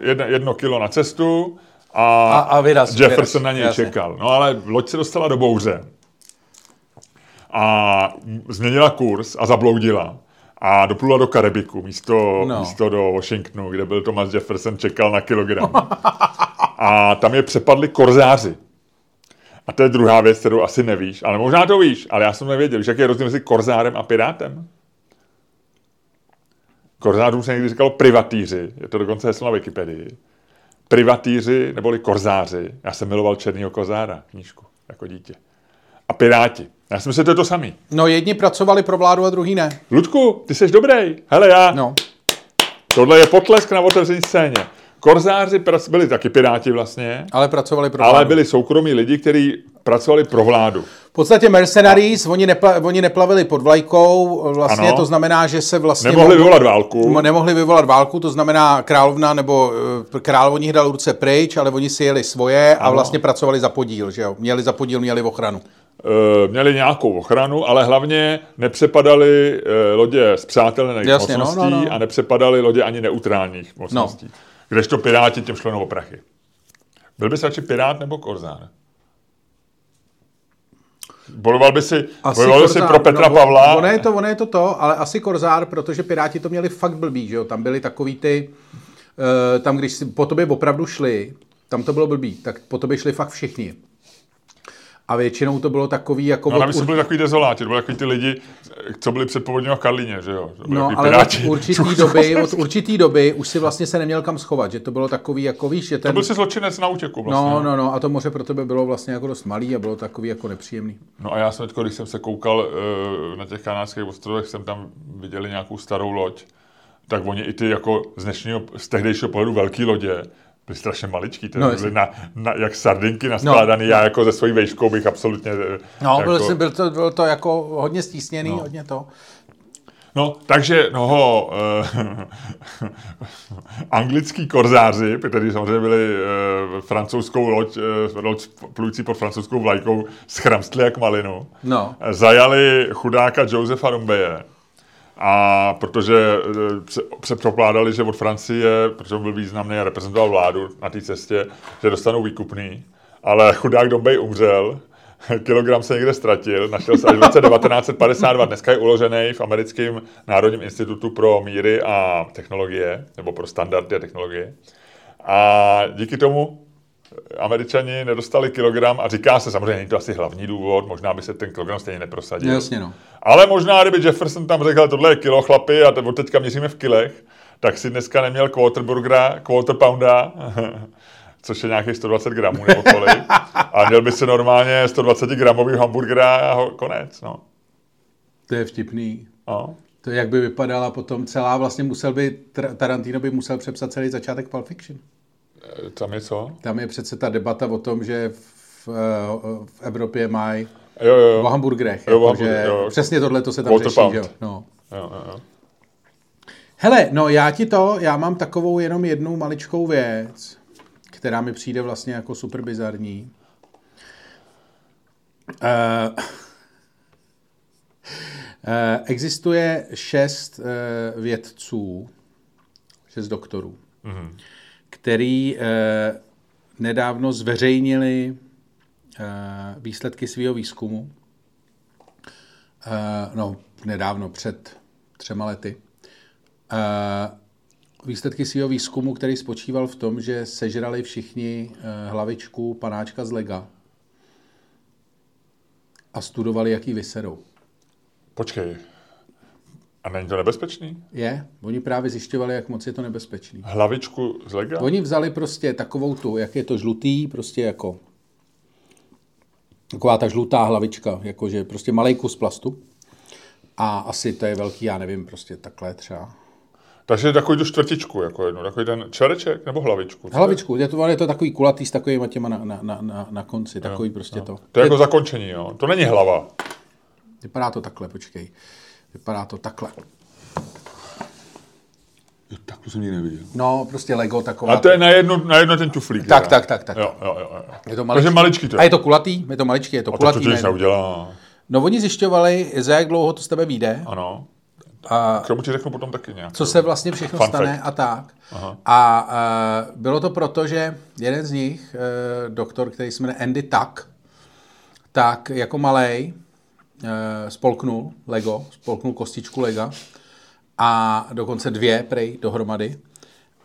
jedno, jedno kilo na cestu a, a, a vyraz, Jefferson vyraz, na něj jasně. čekal. No ale loď se dostala do bouře a změnila kurz a zabloudila a doplula do Karibiku místo, no. místo do Washingtonu, kde byl Thomas Jefferson, čekal na kilogram. a tam je přepadli korzáři. A to je druhá věc, kterou asi nevíš, ale možná to víš, ale já jsem nevěděl. Víš, jaký je rozdíl mezi korzárem a pirátem? Korzářům se někdy říkalo privatýři, je to dokonce heslo na Wikipedii. Privatýři neboli korzáři. Já jsem miloval Černýho kozára, knížku, jako dítě. A piráti. Já si myslím, že to to samý. No jedni pracovali pro vládu a druhý ne. Ludku, ty jsi dobrý. Hele, já... No. Tohle je potlesk na otevření scéně. Korzáři byli taky piráti vlastně. Ale pracovali pro vládu. Ale byli soukromí lidi, kteří pracovali pro vládu. V podstatě mercenaries, oni, nepla, oni neplavili pod vlajkou, vlastně ano. to znamená, že se vlastně... Nemohli vyvolat válku. Nemohli vyvolat válku, to znamená královna nebo eh, král oni dal ruce pryč, ale oni si jeli svoje ano. a vlastně pracovali za podíl, že jo? Měli za podíl, měli ochranu. E, měli nějakou ochranu, ale hlavně nepřepadaly e, lodě z přátelných Jasně, mocností no, no, no. a nepřepadaly lodě ani neutrálních mocností. No. Kdežto piráti těm šlo o prachy. Byl bys radši pirát nebo korzár? Bojoval by si, asi bojoval by si pro Petra no, Pavla. Ono je, to, ono je to to, ale asi Korzár, protože Piráti to měli fakt blbý, že jo? Tam byli takový ty, uh, tam když si po tobě opravdu šli, tam to bylo blbý, tak po tobě šli fakt všichni. A většinou to bylo takový jako... No, od... byli takový dezoláti, to byli takový ty lidi, co byli před povodním v Karlíně, že jo? No, ale piráti. od určitý, *laughs* doby, od určitý doby už si vlastně se neměl kam schovat, že to bylo takový, jako víš, že ten... To byl si zločinec na útěku vlastně. No, no, no, a to moře pro tebe bylo vlastně jako dost malý a bylo takový jako nepříjemný. No a já jsem teď, když jsem se koukal uh, na těch kanádských ostrovech, jsem tam viděli nějakou starou loď, tak oni i ty jako z dnešního, z tehdejšího pohledu velký lodě, byly strašně maličký, no, byly na, na, jak sardinky naskládaný, no, já jako ze svojí vejškou bych absolutně... No, jako, byl, byl, to, byl to jako hodně stísněný, no. hodně to. No, takže no, uh, *laughs* anglický korzáři, kteří samozřejmě byli uh, francouzskou loď, uh, loď plující pod francouzskou vlajkou, schramstli jak malinu. No. Zajali chudáka Josefa Rumbeje a protože eh, předpokládali, že od Francie, protože byl významný a reprezentoval vládu na té cestě, že dostanou výkupný, ale chudák Dombej umřel, *laughs* kilogram se někde ztratil, našel se až v roce *laughs* 1952, dneska je uložený v americkém Národním institutu pro míry a technologie, nebo pro standardy a technologie. A díky tomu Američani nedostali kilogram a říká se, samozřejmě není to asi hlavní důvod, možná by se ten kilogram stejně neprosadil. Jasně no. Ale možná, kdyby Jefferson tam řekl, tohle je kilo chlapi a od teďka měříme v kilech, tak si dneska neměl quarter burgera, quarter pounda, *laughs* což je nějakých 120 gramů nebo kolik. A měl by si normálně 120 gramový hamburgera a ho, konec. No. To je vtipný. No. To jak by vypadala potom celá, vlastně musel by, Tarantino by musel přepsat celý začátek Pulp Fiction. Tam je co? Tam je přece ta debata o tom, že v, v Evropě mají jo, jo, jo. o hamburgerech. Jo, jako, že jo. Přesně tohle to se tam Walter řeší. Že? No. Jo, jo, jo. Hele, no já ti to, já mám takovou jenom jednu maličkou věc, která mi přijde vlastně jako super bizarní. Uh, uh, existuje šest uh, vědců, šest doktorů, mm-hmm. Který uh, nedávno zveřejnili uh, výsledky svého výzkumu. Uh, no, nedávno, před třema lety. Výsledky svého výzkumu, který spočíval v tom, že sežrali všichni hlavičku panáčka z lega a studovali, jaký vyserou. Počkej. A není to nebezpečný? Je. Oni právě zjišťovali, jak moc je to nebezpečný. Hlavičku z lega? Oni vzali prostě takovou tu, jak je to žlutý, prostě jako taková ta žlutá hlavička, jakože prostě malý kus plastu. A asi to je velký, já nevím, prostě takhle třeba. Takže takový tu čtvrtičku, jako jednu, takový ten čereček nebo hlavičku? Hlavičku, je to, je to takový kulatý s takovými těma na, na, na, na, na konci, takový jo, prostě jo. to. To je jako zakončení, jo? To není hlava. Vypadá to takhle, počkej. Vypadá to takhle. Jo, tak to jsem nikdy neviděl. No, prostě Lego taková. A to je na jedno, na jedno ten tuflík. Tak, tak, tak, tak. Jo, jo, jo. Je to Takže maličký to A je to kulatý? Je to maličký, je to A kulatý. to, to ne? nic neudělá. No oni zjišťovali, za jak dlouho to z tebe vyjde Ano. a K tomu ti řeknu potom taky nějak. co se vlastně všechno Fun stane fact. a tak. Aha. A, a bylo to proto, že jeden z nich, eh, doktor, který se jmenuje Andy Tuck, tak jako malej spolknul Lego, spolknul kostičku Lega a dokonce dvě prej dohromady.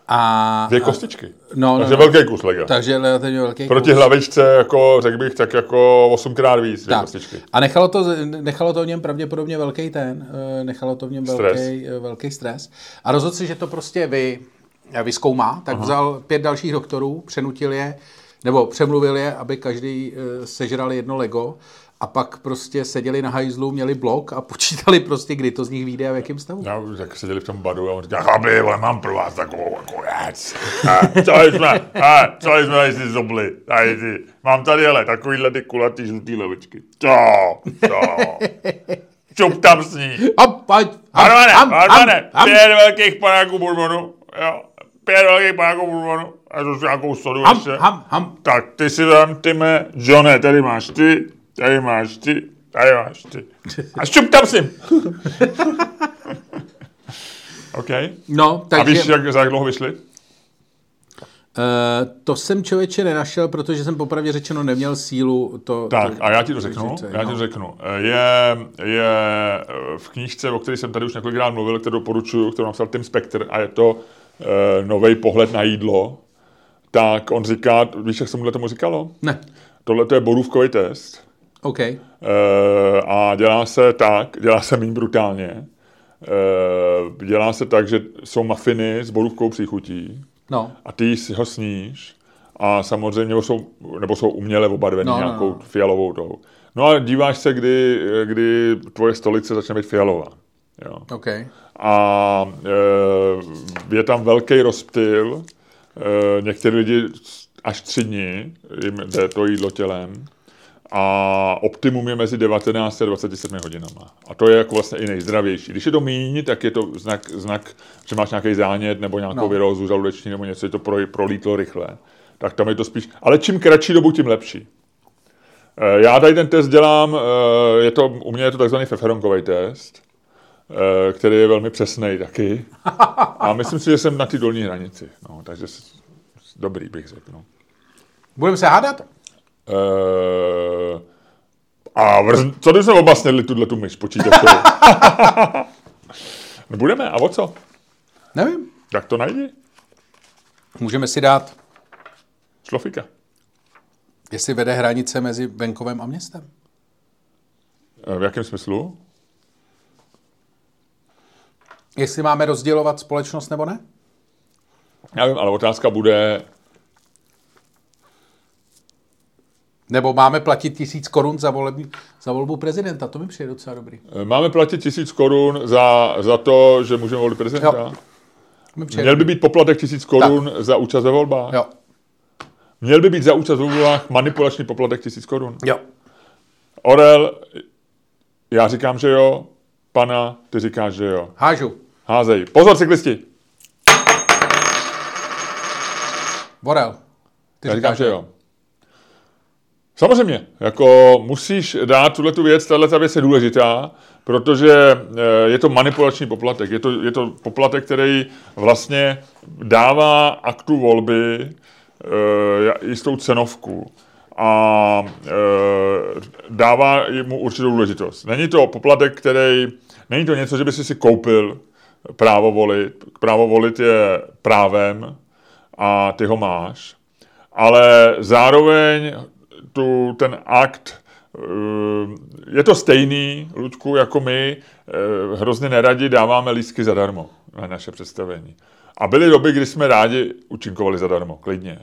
A, Dvě a- kostičky. No, no, Takže no. velký kus lega. Takže relativně velký Proti kus. hlavičce, jako, řekl bych, tak jako osmkrát víc dvě Tak. kostičky. A nechalo to, nechalo to v něm pravděpodobně velký ten, eh, nechalo to v něm Stres. velký, eh, velký stres. A rozhodl se, že to prostě vy, vyzkoumá, tak Aha. vzal pět dalších doktorů, přenutil je, nebo přemluvil je, aby každý eh, sežral jedno Lego a pak prostě seděli na hajzlu, měli blok a *laughs* počítali prostě, kdy to z nich vyjde a v jakém stavu. Já už tak seděli v tom baru a on říká, chlapi, ale mám pro vás takovou jako věc. A, Co jsme, a, co jsme si zobli, tady ty. Mám tady, ale takovýhle ty kulatý žlutý levičky. To, to. Čup tam s ní. Hop, pojď, hop, Harmane, Harmane, pět velkých panáků bourbonu, jo. Pět velkých panáků bourbonu. A to nějakou sodu Ham, ještě. ham, ham. Tak ty si tam, ty mé, Johne, tady máš ty, tady máš ty, tady máš ty. A šup tam s ním. *laughs* OK. No, A takže... víš, jak, za jak dlouho vyšli? Uh, to jsem člověče nenašel, protože jsem popravdě řečeno neměl sílu to... Tak, to, a já ti to řeknu. říct, Já ti no. to řeknu. Je, je v knížce, o které jsem tady už několikrát mluvil, kterou doporučuju, kterou napsal Tim Spector, a je to uh, nový pohled na jídlo. Tak on říká, víš, jak se mu tomu říkalo? Ne, Tohle to je borůvkový test. OK. Eh, a dělá se tak, dělá se méně brutálně. Eh, dělá se tak, že jsou mafiny s borůvkou příchutí No, a ty si ho sníš a samozřejmě jsou, nebo jsou uměle obarvený No, no, nějakou no. fialovou tou. No a díváš se, kdy, kdy tvoje stolice začne být fialová. Jo. OK. A e, je tam velký rozptyl. E, některý lidi až tři dny jim jde to jídlo tělem. A optimum je mezi 19 a 27 hodinama. A to je jako vlastně i nejzdravější. Když je to míň, tak je to znak, znak že máš nějaký zánět nebo nějakou No. virózu žaludeční nebo něco, je to pro, prolítlo rychle. Tak tam je to spíš... Ale čím kratší dobu, tím lepší. Eh, Já tady ten test dělám, eh, je to, u mě je to takzvaný feferonkový test, eh, který je velmi přesný taky. A myslím si, že jsem na té dolní hranici. No, takže dobrý bych řekl. No. Budeme se hádat? Eh, a vrz, co když jsme oba snědli tuhle tu myš počítačovou? *laughs* no budeme, a o co? Nevím. Tak to najdi. Můžeme si dát, Šlofika. jestli vede hranice mezi venkovem a městem. Eh, V jakém smyslu? Jestli máme rozdělovat společnost nebo ne? Já vím, ale otázka bude, Nebo máme platit tisíc korun za, volební, za volbu prezidenta? To mi přijde docela dobrý. eh, máme platit tisíc korun za, za to, že můžeme volit prezidenta? Jo. Měl by být poplatek tisíc korun za účast ve volbách? Jo. Měl by být za účast ve volbách manipulační poplatek tisíc korun? Jo. Orel, já říkám, že jo, pana, ty říkáš, že jo. Hážu. Házej. Pozor, cyklisti! Borel. Ty Já říkám, říkáš, že jo. Samozřejmě, jako musíš dát tuhle tu věc, tahle ta věc je důležitá, protože eh, je to manipulační poplatek. Je to, je to poplatek, který vlastně dává aktu volby eh, jistou cenovku a e, dává mu určitou důležitost. Není to poplatek, který, není to něco, že by si si koupil právo volit. Právo volit je právem a ty ho máš, ale zároveň tu, ten akt, eh, je to stejný, Ludku, jako my eh, hrozně neradi dáváme lístky zadarmo na naše představení. A byly doby, kdy jsme rádi účinkovali zadarmo, klidně.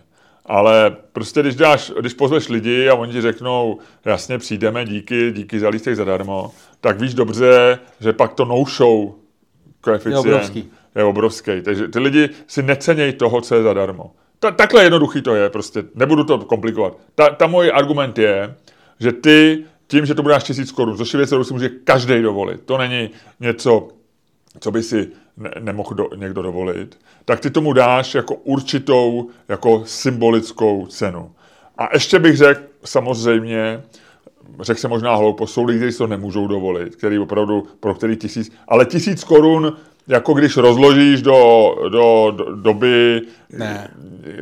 Ale prostě, když, dáš, když pozveš lidi a oni ti řeknou, jasně, přijdeme, díky, díky za lístek zadarmo, tak víš dobře, že pak to no-show koeficient Je obrovský. je obrovský. Takže ty lidi si necenějí toho, co je zadarmo. Ta, takhle jednoduchý to je, prostě nebudu to komplikovat. Ta, ta můj argument je, že ty tím, že to bude až tisíc korun, což je věc, kterou si může každý dovolit, to není něco, co by si ne, nemohl do, někdo dovolit, tak ty tomu dáš jako určitou, jako symbolickou cenu. A ještě bych řekl, samozřejmě, řekl jsem možná hloupo, jsou lidi, kteří to nemůžou dovolit, který opravdu, pro který tisíc, ale tisíc korun, jako když rozložíš do, do, do doby, Ne.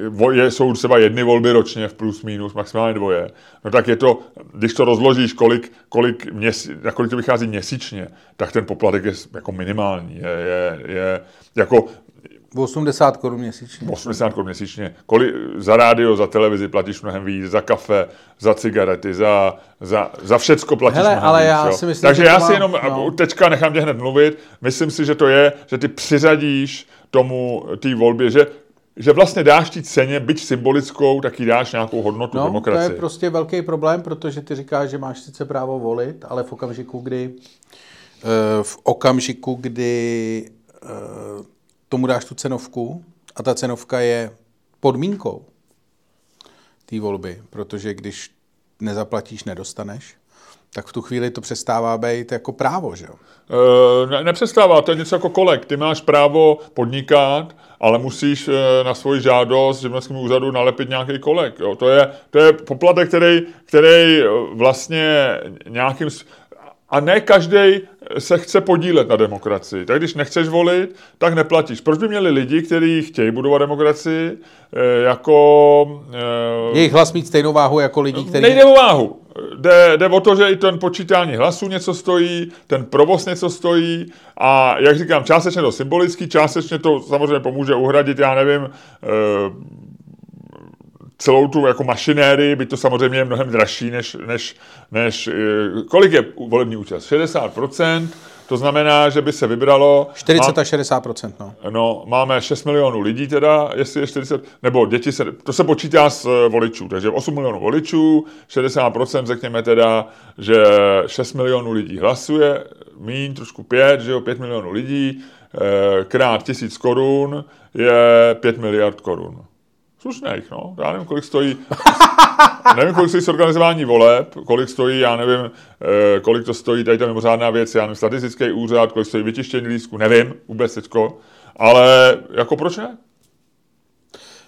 vo- je, jsou třeba jedny volby ročně v plus minus, maximálně dvoje, no tak je to, když to rozložíš, kolik, kolik, měsí, na kolik to vychází měsíčně, tak ten poplatek je jako minimální, je, je, je jako 80 korun měsíčně. 80 korun měsíčně. Kolik, za rádio, za televizi platíš mnohem víc, za kafe, za cigarety, za, za, za všecko platíš Hele, mnohem ale víc. já jo. si myslím, Takže že to já si jenom, no. teďka nechám tě hned mluvit, myslím si, že to je, že ty přiřadíš tomu, té volbě, že, že vlastně dáš té ceně, byť symbolickou, tak jí dáš nějakou hodnotu No, to demokracii. je prostě velký problém, protože ty říkáš, že máš sice právo volit, ale v okamžiku, kdy eh, v okamžiku, kdy eh, tomu dáš tu cenovku a ta cenovka je podmínkou té volby, protože když nezaplatíš, nedostaneš, tak v tu chvíli to přestává být jako právo, že jo? E, ne, nepřestává, to je něco jako kolek. Ty máš právo podnikat, ale musíš e, na svoji žádost živnostnímu úřadu nalepit nějaký kolek. Jo. To, je, to je poplatek, který, který e, vlastně nějakým... A ne každý se chce podílet na demokracii. Tak když nechceš volit, tak neplatíš. Proč by měli lidi, kteří chtějí budovat demokracii, e, jako... e, Jejich hlas mít stejnou váhu jako lidí, kteří... Nejde o váhu. Jde, jde o to, že i ten počítání hlasu něco stojí, ten provoz něco stojí a jak říkám, částečně to symbolický, částečně to samozřejmě pomůže uhradit, já nevím, eh, celou tu jako mašinérii, by to samozřejmě je mnohem dražší, než, než, než eh, kolik je volební účast? 60%, to znamená, že by se vybralo... 40 až 60% no. No, máme 6 milionů lidí teda, jestli je 40, nebo děti se, to se počítá z eh, voličů, takže 8 milionů voličů, 60% řekněme teda, že 6 milionů lidí hlasuje, míň, trošku 5, že jo, 5 milionů lidí, eh, krát tisíc korun je 5 miliard korun. Slušných, no. Já nevím, kolik stojí, *laughs* nevím, kolik stojí zorganizování voleb, kolik stojí, já nevím, eh, kolik to stojí, tady ta mimořádná věc, já nevím, statistický úřad, kolik stojí vytištění lístku, nevím vůbec teďko, ale jako proč ne?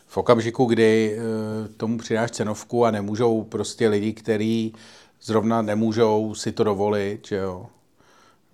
v okamžiku, kdy eh, tomu přidáš cenovku a nemůžou prostě lidi, kteří zrovna nemůžou si to dovolit, že jo.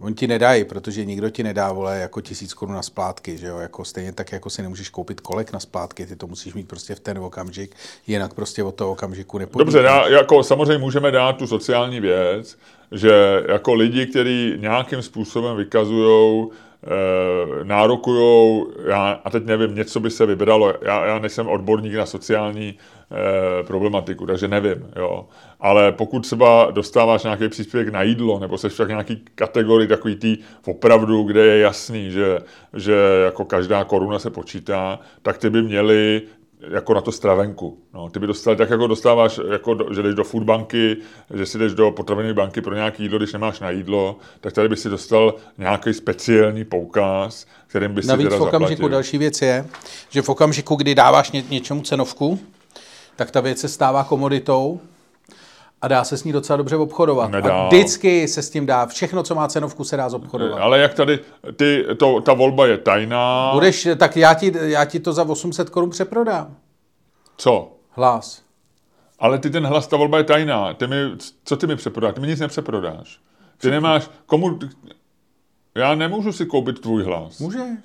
Oni ti nedají, protože nikdo ti nedá, vole, jako tisíc korun na splátky, že jo, jako stejně tak, jako si nemůžeš koupit kolek na splátky, ty to musíš mít prostě v ten okamžik, jinak prostě od toho okamžiku nepodnikneš. Dobře, já, jako samozřejmě můžeme dát tu sociální věc, že jako lidi, kteří nějakým způsobem vykazují, e, nárokují, já, a teď nevím, něco by se vybralo, já, já nejsem odborník na sociální e, problematiku, takže nevím, jo. Ale pokud třeba dostáváš nějaký příspěvek na jídlo, nebo seš v nějaký kategorii takový tý opravdu, kde je jasný, že, že jako každá koruna se počítá, tak ty by měli jako na to stravenku. No, ty by dostal, tak jako dostáváš, jako do, že jdeš do food banky, že si jdeš do potravinové banky pro nějaké jídlo, když nemáš na jídlo, tak tady by si dostal nějaký speciální poukaz, kterým by si Navíc teda v okamžiku zaplatil. další věc je, že v okamžiku, kdy dáváš ně, něčemu cenovku, tak ta věc se stává komoditou a dá se s ní docela dobře obchodovat. Nedá. A vždycky se s tím dá. Všechno, co má cenovku, se dá zobchodovat. Ale jak tady, ty, to, ta volba je tajná. Budeš, tak já ti, já ti to za 800 korun přeprodám. Co? Hlas. Ale ty ten hlas, ta volba je tajná. Ty mi, co ty mi přeprodáš? Ty mi nic nepřeprodáš. Ty nemáš, komu, já nemůžu si koupit tvůj hlas. Můžeš.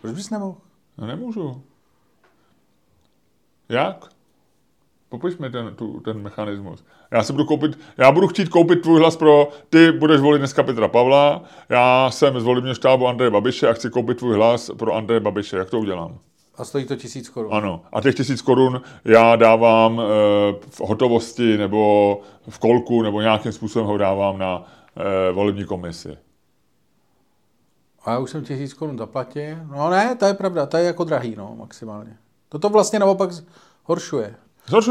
Proč bys nemohl? No nemůžu. Jak? Popiš mi ten, tu, ten mechanismus. Já si budu koupit, já budu chtít koupit tvůj hlas pro, ty budeš volit dneska Petra Pavla, já jsem z volebního štábu Andreje Babiše a chci koupit tvůj hlas pro Andreje Babiše. Jak to udělám? A stojí to tisíc korun. Ano. A těch tisíc korun já dávám e, v hotovosti nebo v kolku nebo nějakým způsobem ho dávám na e, volební komisi. A já už jsem tisíc korun zaplatil. No ne, to je pravda, to je jako drahý, no, maximálně. Toto vlastně naopak horšuje.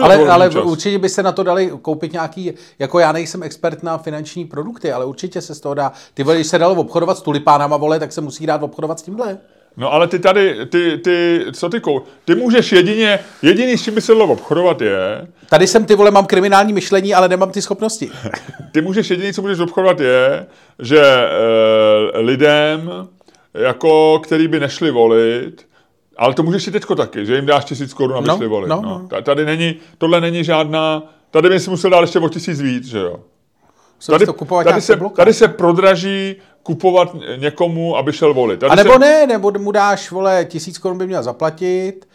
Ale, ale čas. určitě by se na to dali koupit nějaký, jako já nejsem expert na finanční produkty, ale určitě se z toho dá, ty vole, když se dalo obchodovat s tulipánama, vole, tak se musí dát obchodovat s tímhle. No ale ty tady, ty, ty, co ty kou... Ty můžeš jedině, jediný, s čím by se dalo obchodovat je, Tady jsem, ty vole, mám kriminální myšlení, ale nemám ty schopnosti. *laughs* ty můžeš jediný, co můžeš obchodovat je, že e, lidem, jako, který by nešli volit, ale to můžeš i teďko taky, že jim dáš tisíc korun, aby No, šli volit. no, No, no. Ta- Tady není, tohle není žádná, tady by si musel dát ještě o tisíc víc, že jo. Tady, to kupovat tady, se, bloka. tady se prodraží kupovat někomu, aby šel volit. Tady A nebo se, ne, nebo mu dáš, vole, tisíc korun by měl zaplatit,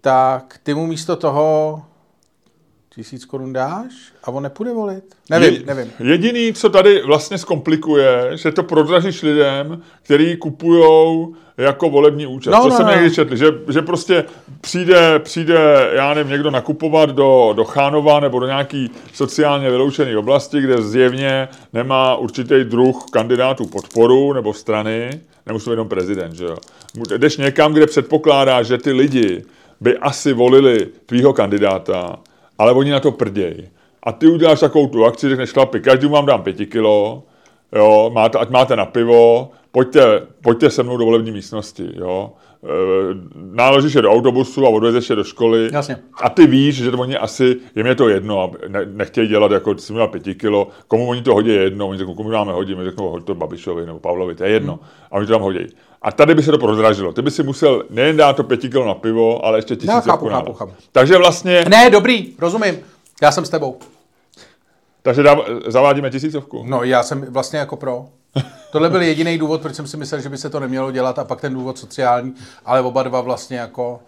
tak ty mu místo toho tisíc korun dáš a on nepůjde volit. Nevím, Je- nevím. Jediný, co tady vlastně zkomplikuje, že to prodražíš lidem, který kupujou jako volební účast. No, to no, jsem no. někdy četl, že, že prostě přijde, přijde, já nevím, někdo nakupovat do, do Chánova nebo do nějaký sociálně vyloučené oblasti, kde zjevně nemá určitý druh kandidátů podporu nebo strany, nemusí to být jenom prezident, že jo. Jdeš někam, kde předpokládá, že ty lidi by asi volili tvýho kandidáta, ale oni na to prdějí. A ty uděláš takovou tu akci, řekneš chlapi, každému vám dám pěti kilo, jo, máte, ať máte na pivo, pojďte, pojďte se mnou do volební místnosti, jo. E, náložíš je do autobusu a odvezeš je do školy. Jasně. A ty víš, že to oni asi, jim je to jedno, a ne, nechtějí dělat jako, si měla pěti kilo, komu oni to hodí je jedno, oni řeknou, komu dáme hodit, my řeknou, hoď to Babišovi nebo Pavlovi, to je jedno. Hmm. A oni to tam hodí. A tady by se to prodražilo. Ty by si musel nejen dát to pěti kilo na pivo, ale ještě tisíc chápu, chápu, chápu. Takže vlastně, Ne, dobrý, rozumím. Já jsem s tebou. takže dáv, zavádíme tisícovku. No, já jsem vlastně jako pro. Tohle byl jediný důvod, proč jsem si myslel, že by se to nemělo dělat a pak ten důvod sociální, ale oba dva vlastně jako...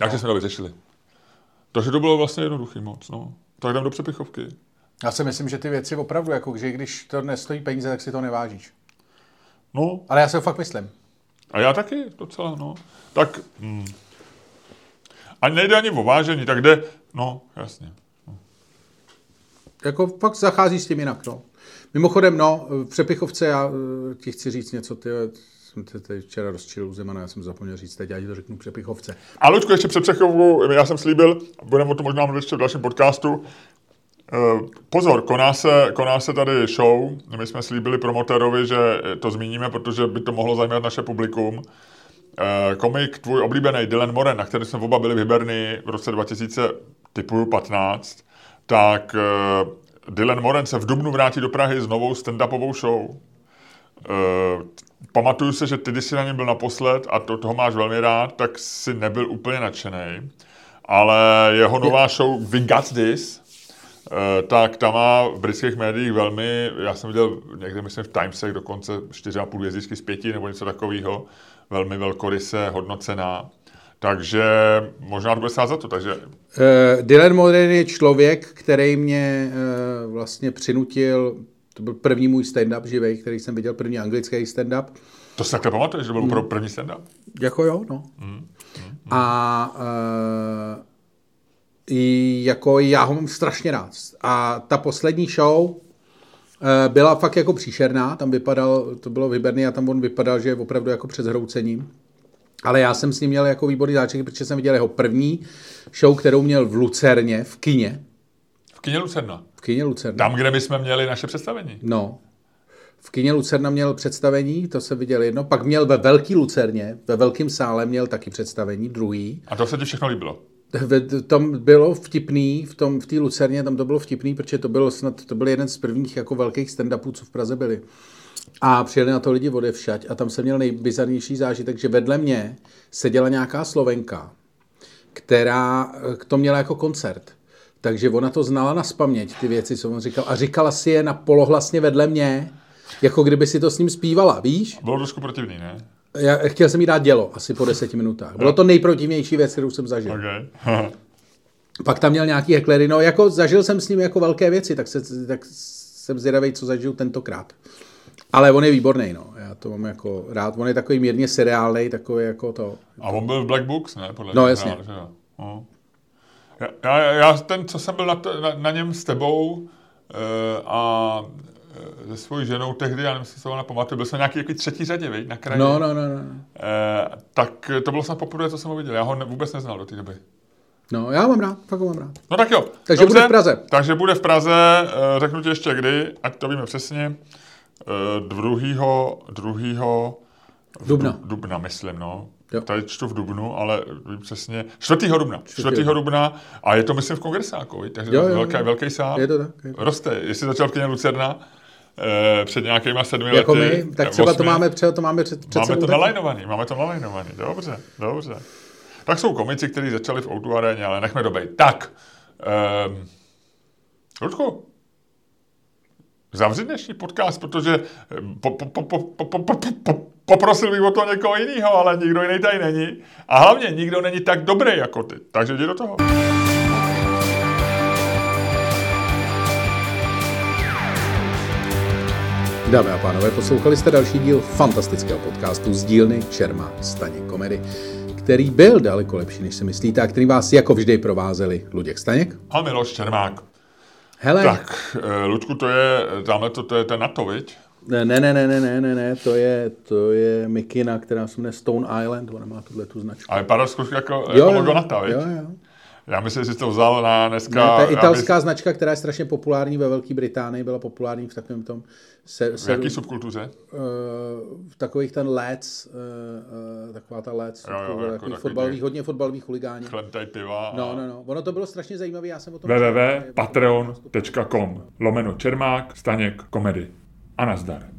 Jak jsme to vyřešili? Takže to bylo vlastně jednoduchý moc, no. Tak jdem do přepichovky. Já si myslím, že ty věci opravdu, jako že když to nestojí peníze, tak si to nevážíš. No, Ale já si to fakt myslím. a já taky docela, no. Tak, hm. A nejde ani o vážení, tak jde, no, jasně. Jako fakt zachází s tím jinak, no. Mimochodem, no, v Přepichovce já eh, ti chci říct něco, ty jsem te teď včera rozčilil u Zemana, já jsem zapomněl říct teď, já ti to řeknu Přepichovce. A Luďku, ještě před přechovou, já jsem slíbil, budeme o tom možná mluvit ještě v dalším podcastu, Eh, Pozor, koná se, koná se tady show. My jsme slíbili promotérovi, že to zmíníme, protože by to mohlo zajímat naše publikum. Eh, Komik, tvůj oblíbený Dylan Moran, na který jsme oba byli v Hiberny v roce 2000, typu 15, tak Dylan Moran se v Dubnu vrátí do Prahy s novou stand-upovou show. Uh, pamatuju se, že ty, když jsi na něm byl naposled a to, toho máš velmi rád, tak si nebyl úplně nadšený. Ale jeho nová show We Got This, uh, tak ta má v britských médiích velmi, já jsem viděl někde, myslím v Timesech dokonce 4,5 hvězdičky z pěti nebo něco takového, velmi velkoryse hodnocená. Takže možná to bude stát za to. Takže Uh, Dylan Moran je člověk, který mě uh, vlastně přinutil, to byl první můj stand-up živej, který jsem viděl, první anglický stand-up. to si takhle pamatuješ, že byl opravdu první stand-up? Jako jo, no. A uh, i jako já ho mám strašně rád. A ta poslední show uh, byla fakt jako příšerná, tam vypadal, to bylo vyberný a tam on vypadal, že je opravdu jako před zhroucením. Ale já jsem s ním měl jako výborný záček, protože jsem viděl jeho první show, kterou měl v Lucerně, v kině. V kině Lucerna. V kině Lucerna. Tam, kde bychom měli naše představení. No. V kině Lucerna měl představení, to se viděl jedno, pak měl ve Velký Lucerně, ve Velkém sále měl taky představení, druhý. A to se ti všechno líbilo. Ve- Tam bylo vtipný, v tom v té Lucerně tam to bylo vtipný, protože to bylo snad, to byl jeden z prvních jako velkých stand-upů, co v Praze byly. A přijeli na to lidi odevšať a tam jsem měl nejbizarnější zážitek, že vedle mě seděla nějaká Slovenka, která eh, to měla jako koncert. Takže ona to znala na spaměť, ty věci, co on říkal. A říkala si je na polohlasně vedle mě, jako kdyby si to s ním zpívala, víš? Bylo trošku protivný, ne? Já chtěl jsem jí dát dělo, asi po deseti minutách. Bylo to nejprotivnější věc, kterou jsem zažil. Okay. *laughs* Pak tam měl nějaký heklery, no jako zažil jsem s ním jako velké věci, tak, se, tak jsem zvědavý, co zažiju tentokrát. Ale on je výborný, no. Já to mám jako rád. On je takový mírně seriálnej, takový jako to. A on byl v Black Books, ne? Podle no, jasně. Hrál, že jo. No. Já, já, já, ten, co jsem byl na, to, na, na něm s tebou uh, a eh, se svojí ženou tehdy, já nevím, jestli se to nepamatuju, byl jsem nějaký jako třetí řadě, viď, na kraji. No, no, no. no. E, tak to bylo snad poprvé, co jsem ho viděl. Já ho ne, vůbec neznal do té doby. No, já mám rád, fakt ho mám rád. No tak jo. Takže Dobře, bude v Praze. Takže bude v Praze, řeknu ti ještě kdy, ať to víme přesně. Druhýho, druhýho Dubna. Dubna, myslím, no. Jo. Tady čtu v Dubnu, ale vím přesně. 4. dubna. 4. dubna a je to, myslím, v kongresáku, takže jo, jo, velký, jo. velký sál. Je to tak. Je to. Roste. Jestli začal v kyně Lucerna, eh, před nějakýma sedmi jako lety. Jako my, tak třeba osmi, to máme, třeba to máme před, před Máme to nalajnovaný, máme to nalajnovaný. Dobře, dobře. Tak jsou komici, kteří začali v Outu aréně, ale nechme dobej. Tak, um, Ludku, zavři dnešní podcast, protože po, po, po, po, po, po, po, po, poprosil bych o to někoho jiného, ale nikdo jiný tady není. A hlavně nikdo není tak dobrý jako ty. Takže jdi do toho. Dámy a pánové, poslouchali jste další díl fantastického podcastu z dílny Čerma Staně Komedy, který byl daleko lepší, než si myslíte, a který vás jako vždy provázeli Luděk Staněk a Miloš Čermák. Hele. Tak, eh, Ludku, to je, tamhle to, to je ten NATO, viď? Ne, ne, ne, ne, ne, ne, ne, to je, to je Mikina, která se jmenuje Stone Island, ona má tuhle tu značku. Ale vypadá jako, jo, jako logo NATO, viď? Jo, jo. Já myslím, že jsi to vzal na dneska... Ne, to je italská bych... značka, která je strašně populární ve Velké Británii, byla populární v takovém tom... Se, se, v jaký subkultuře? Uh, v takových ten Leds, uh, uh, taková ta Leds, jo, jo, jako takových fotbalových, hodně fotbalových chuligání. Chlemtaj piva. A... No, no, no. Ono to bylo strašně zajímavé, já jsem o tom... www.patreon.com lomeno Čermák, Staněk, komedy. A nazdar.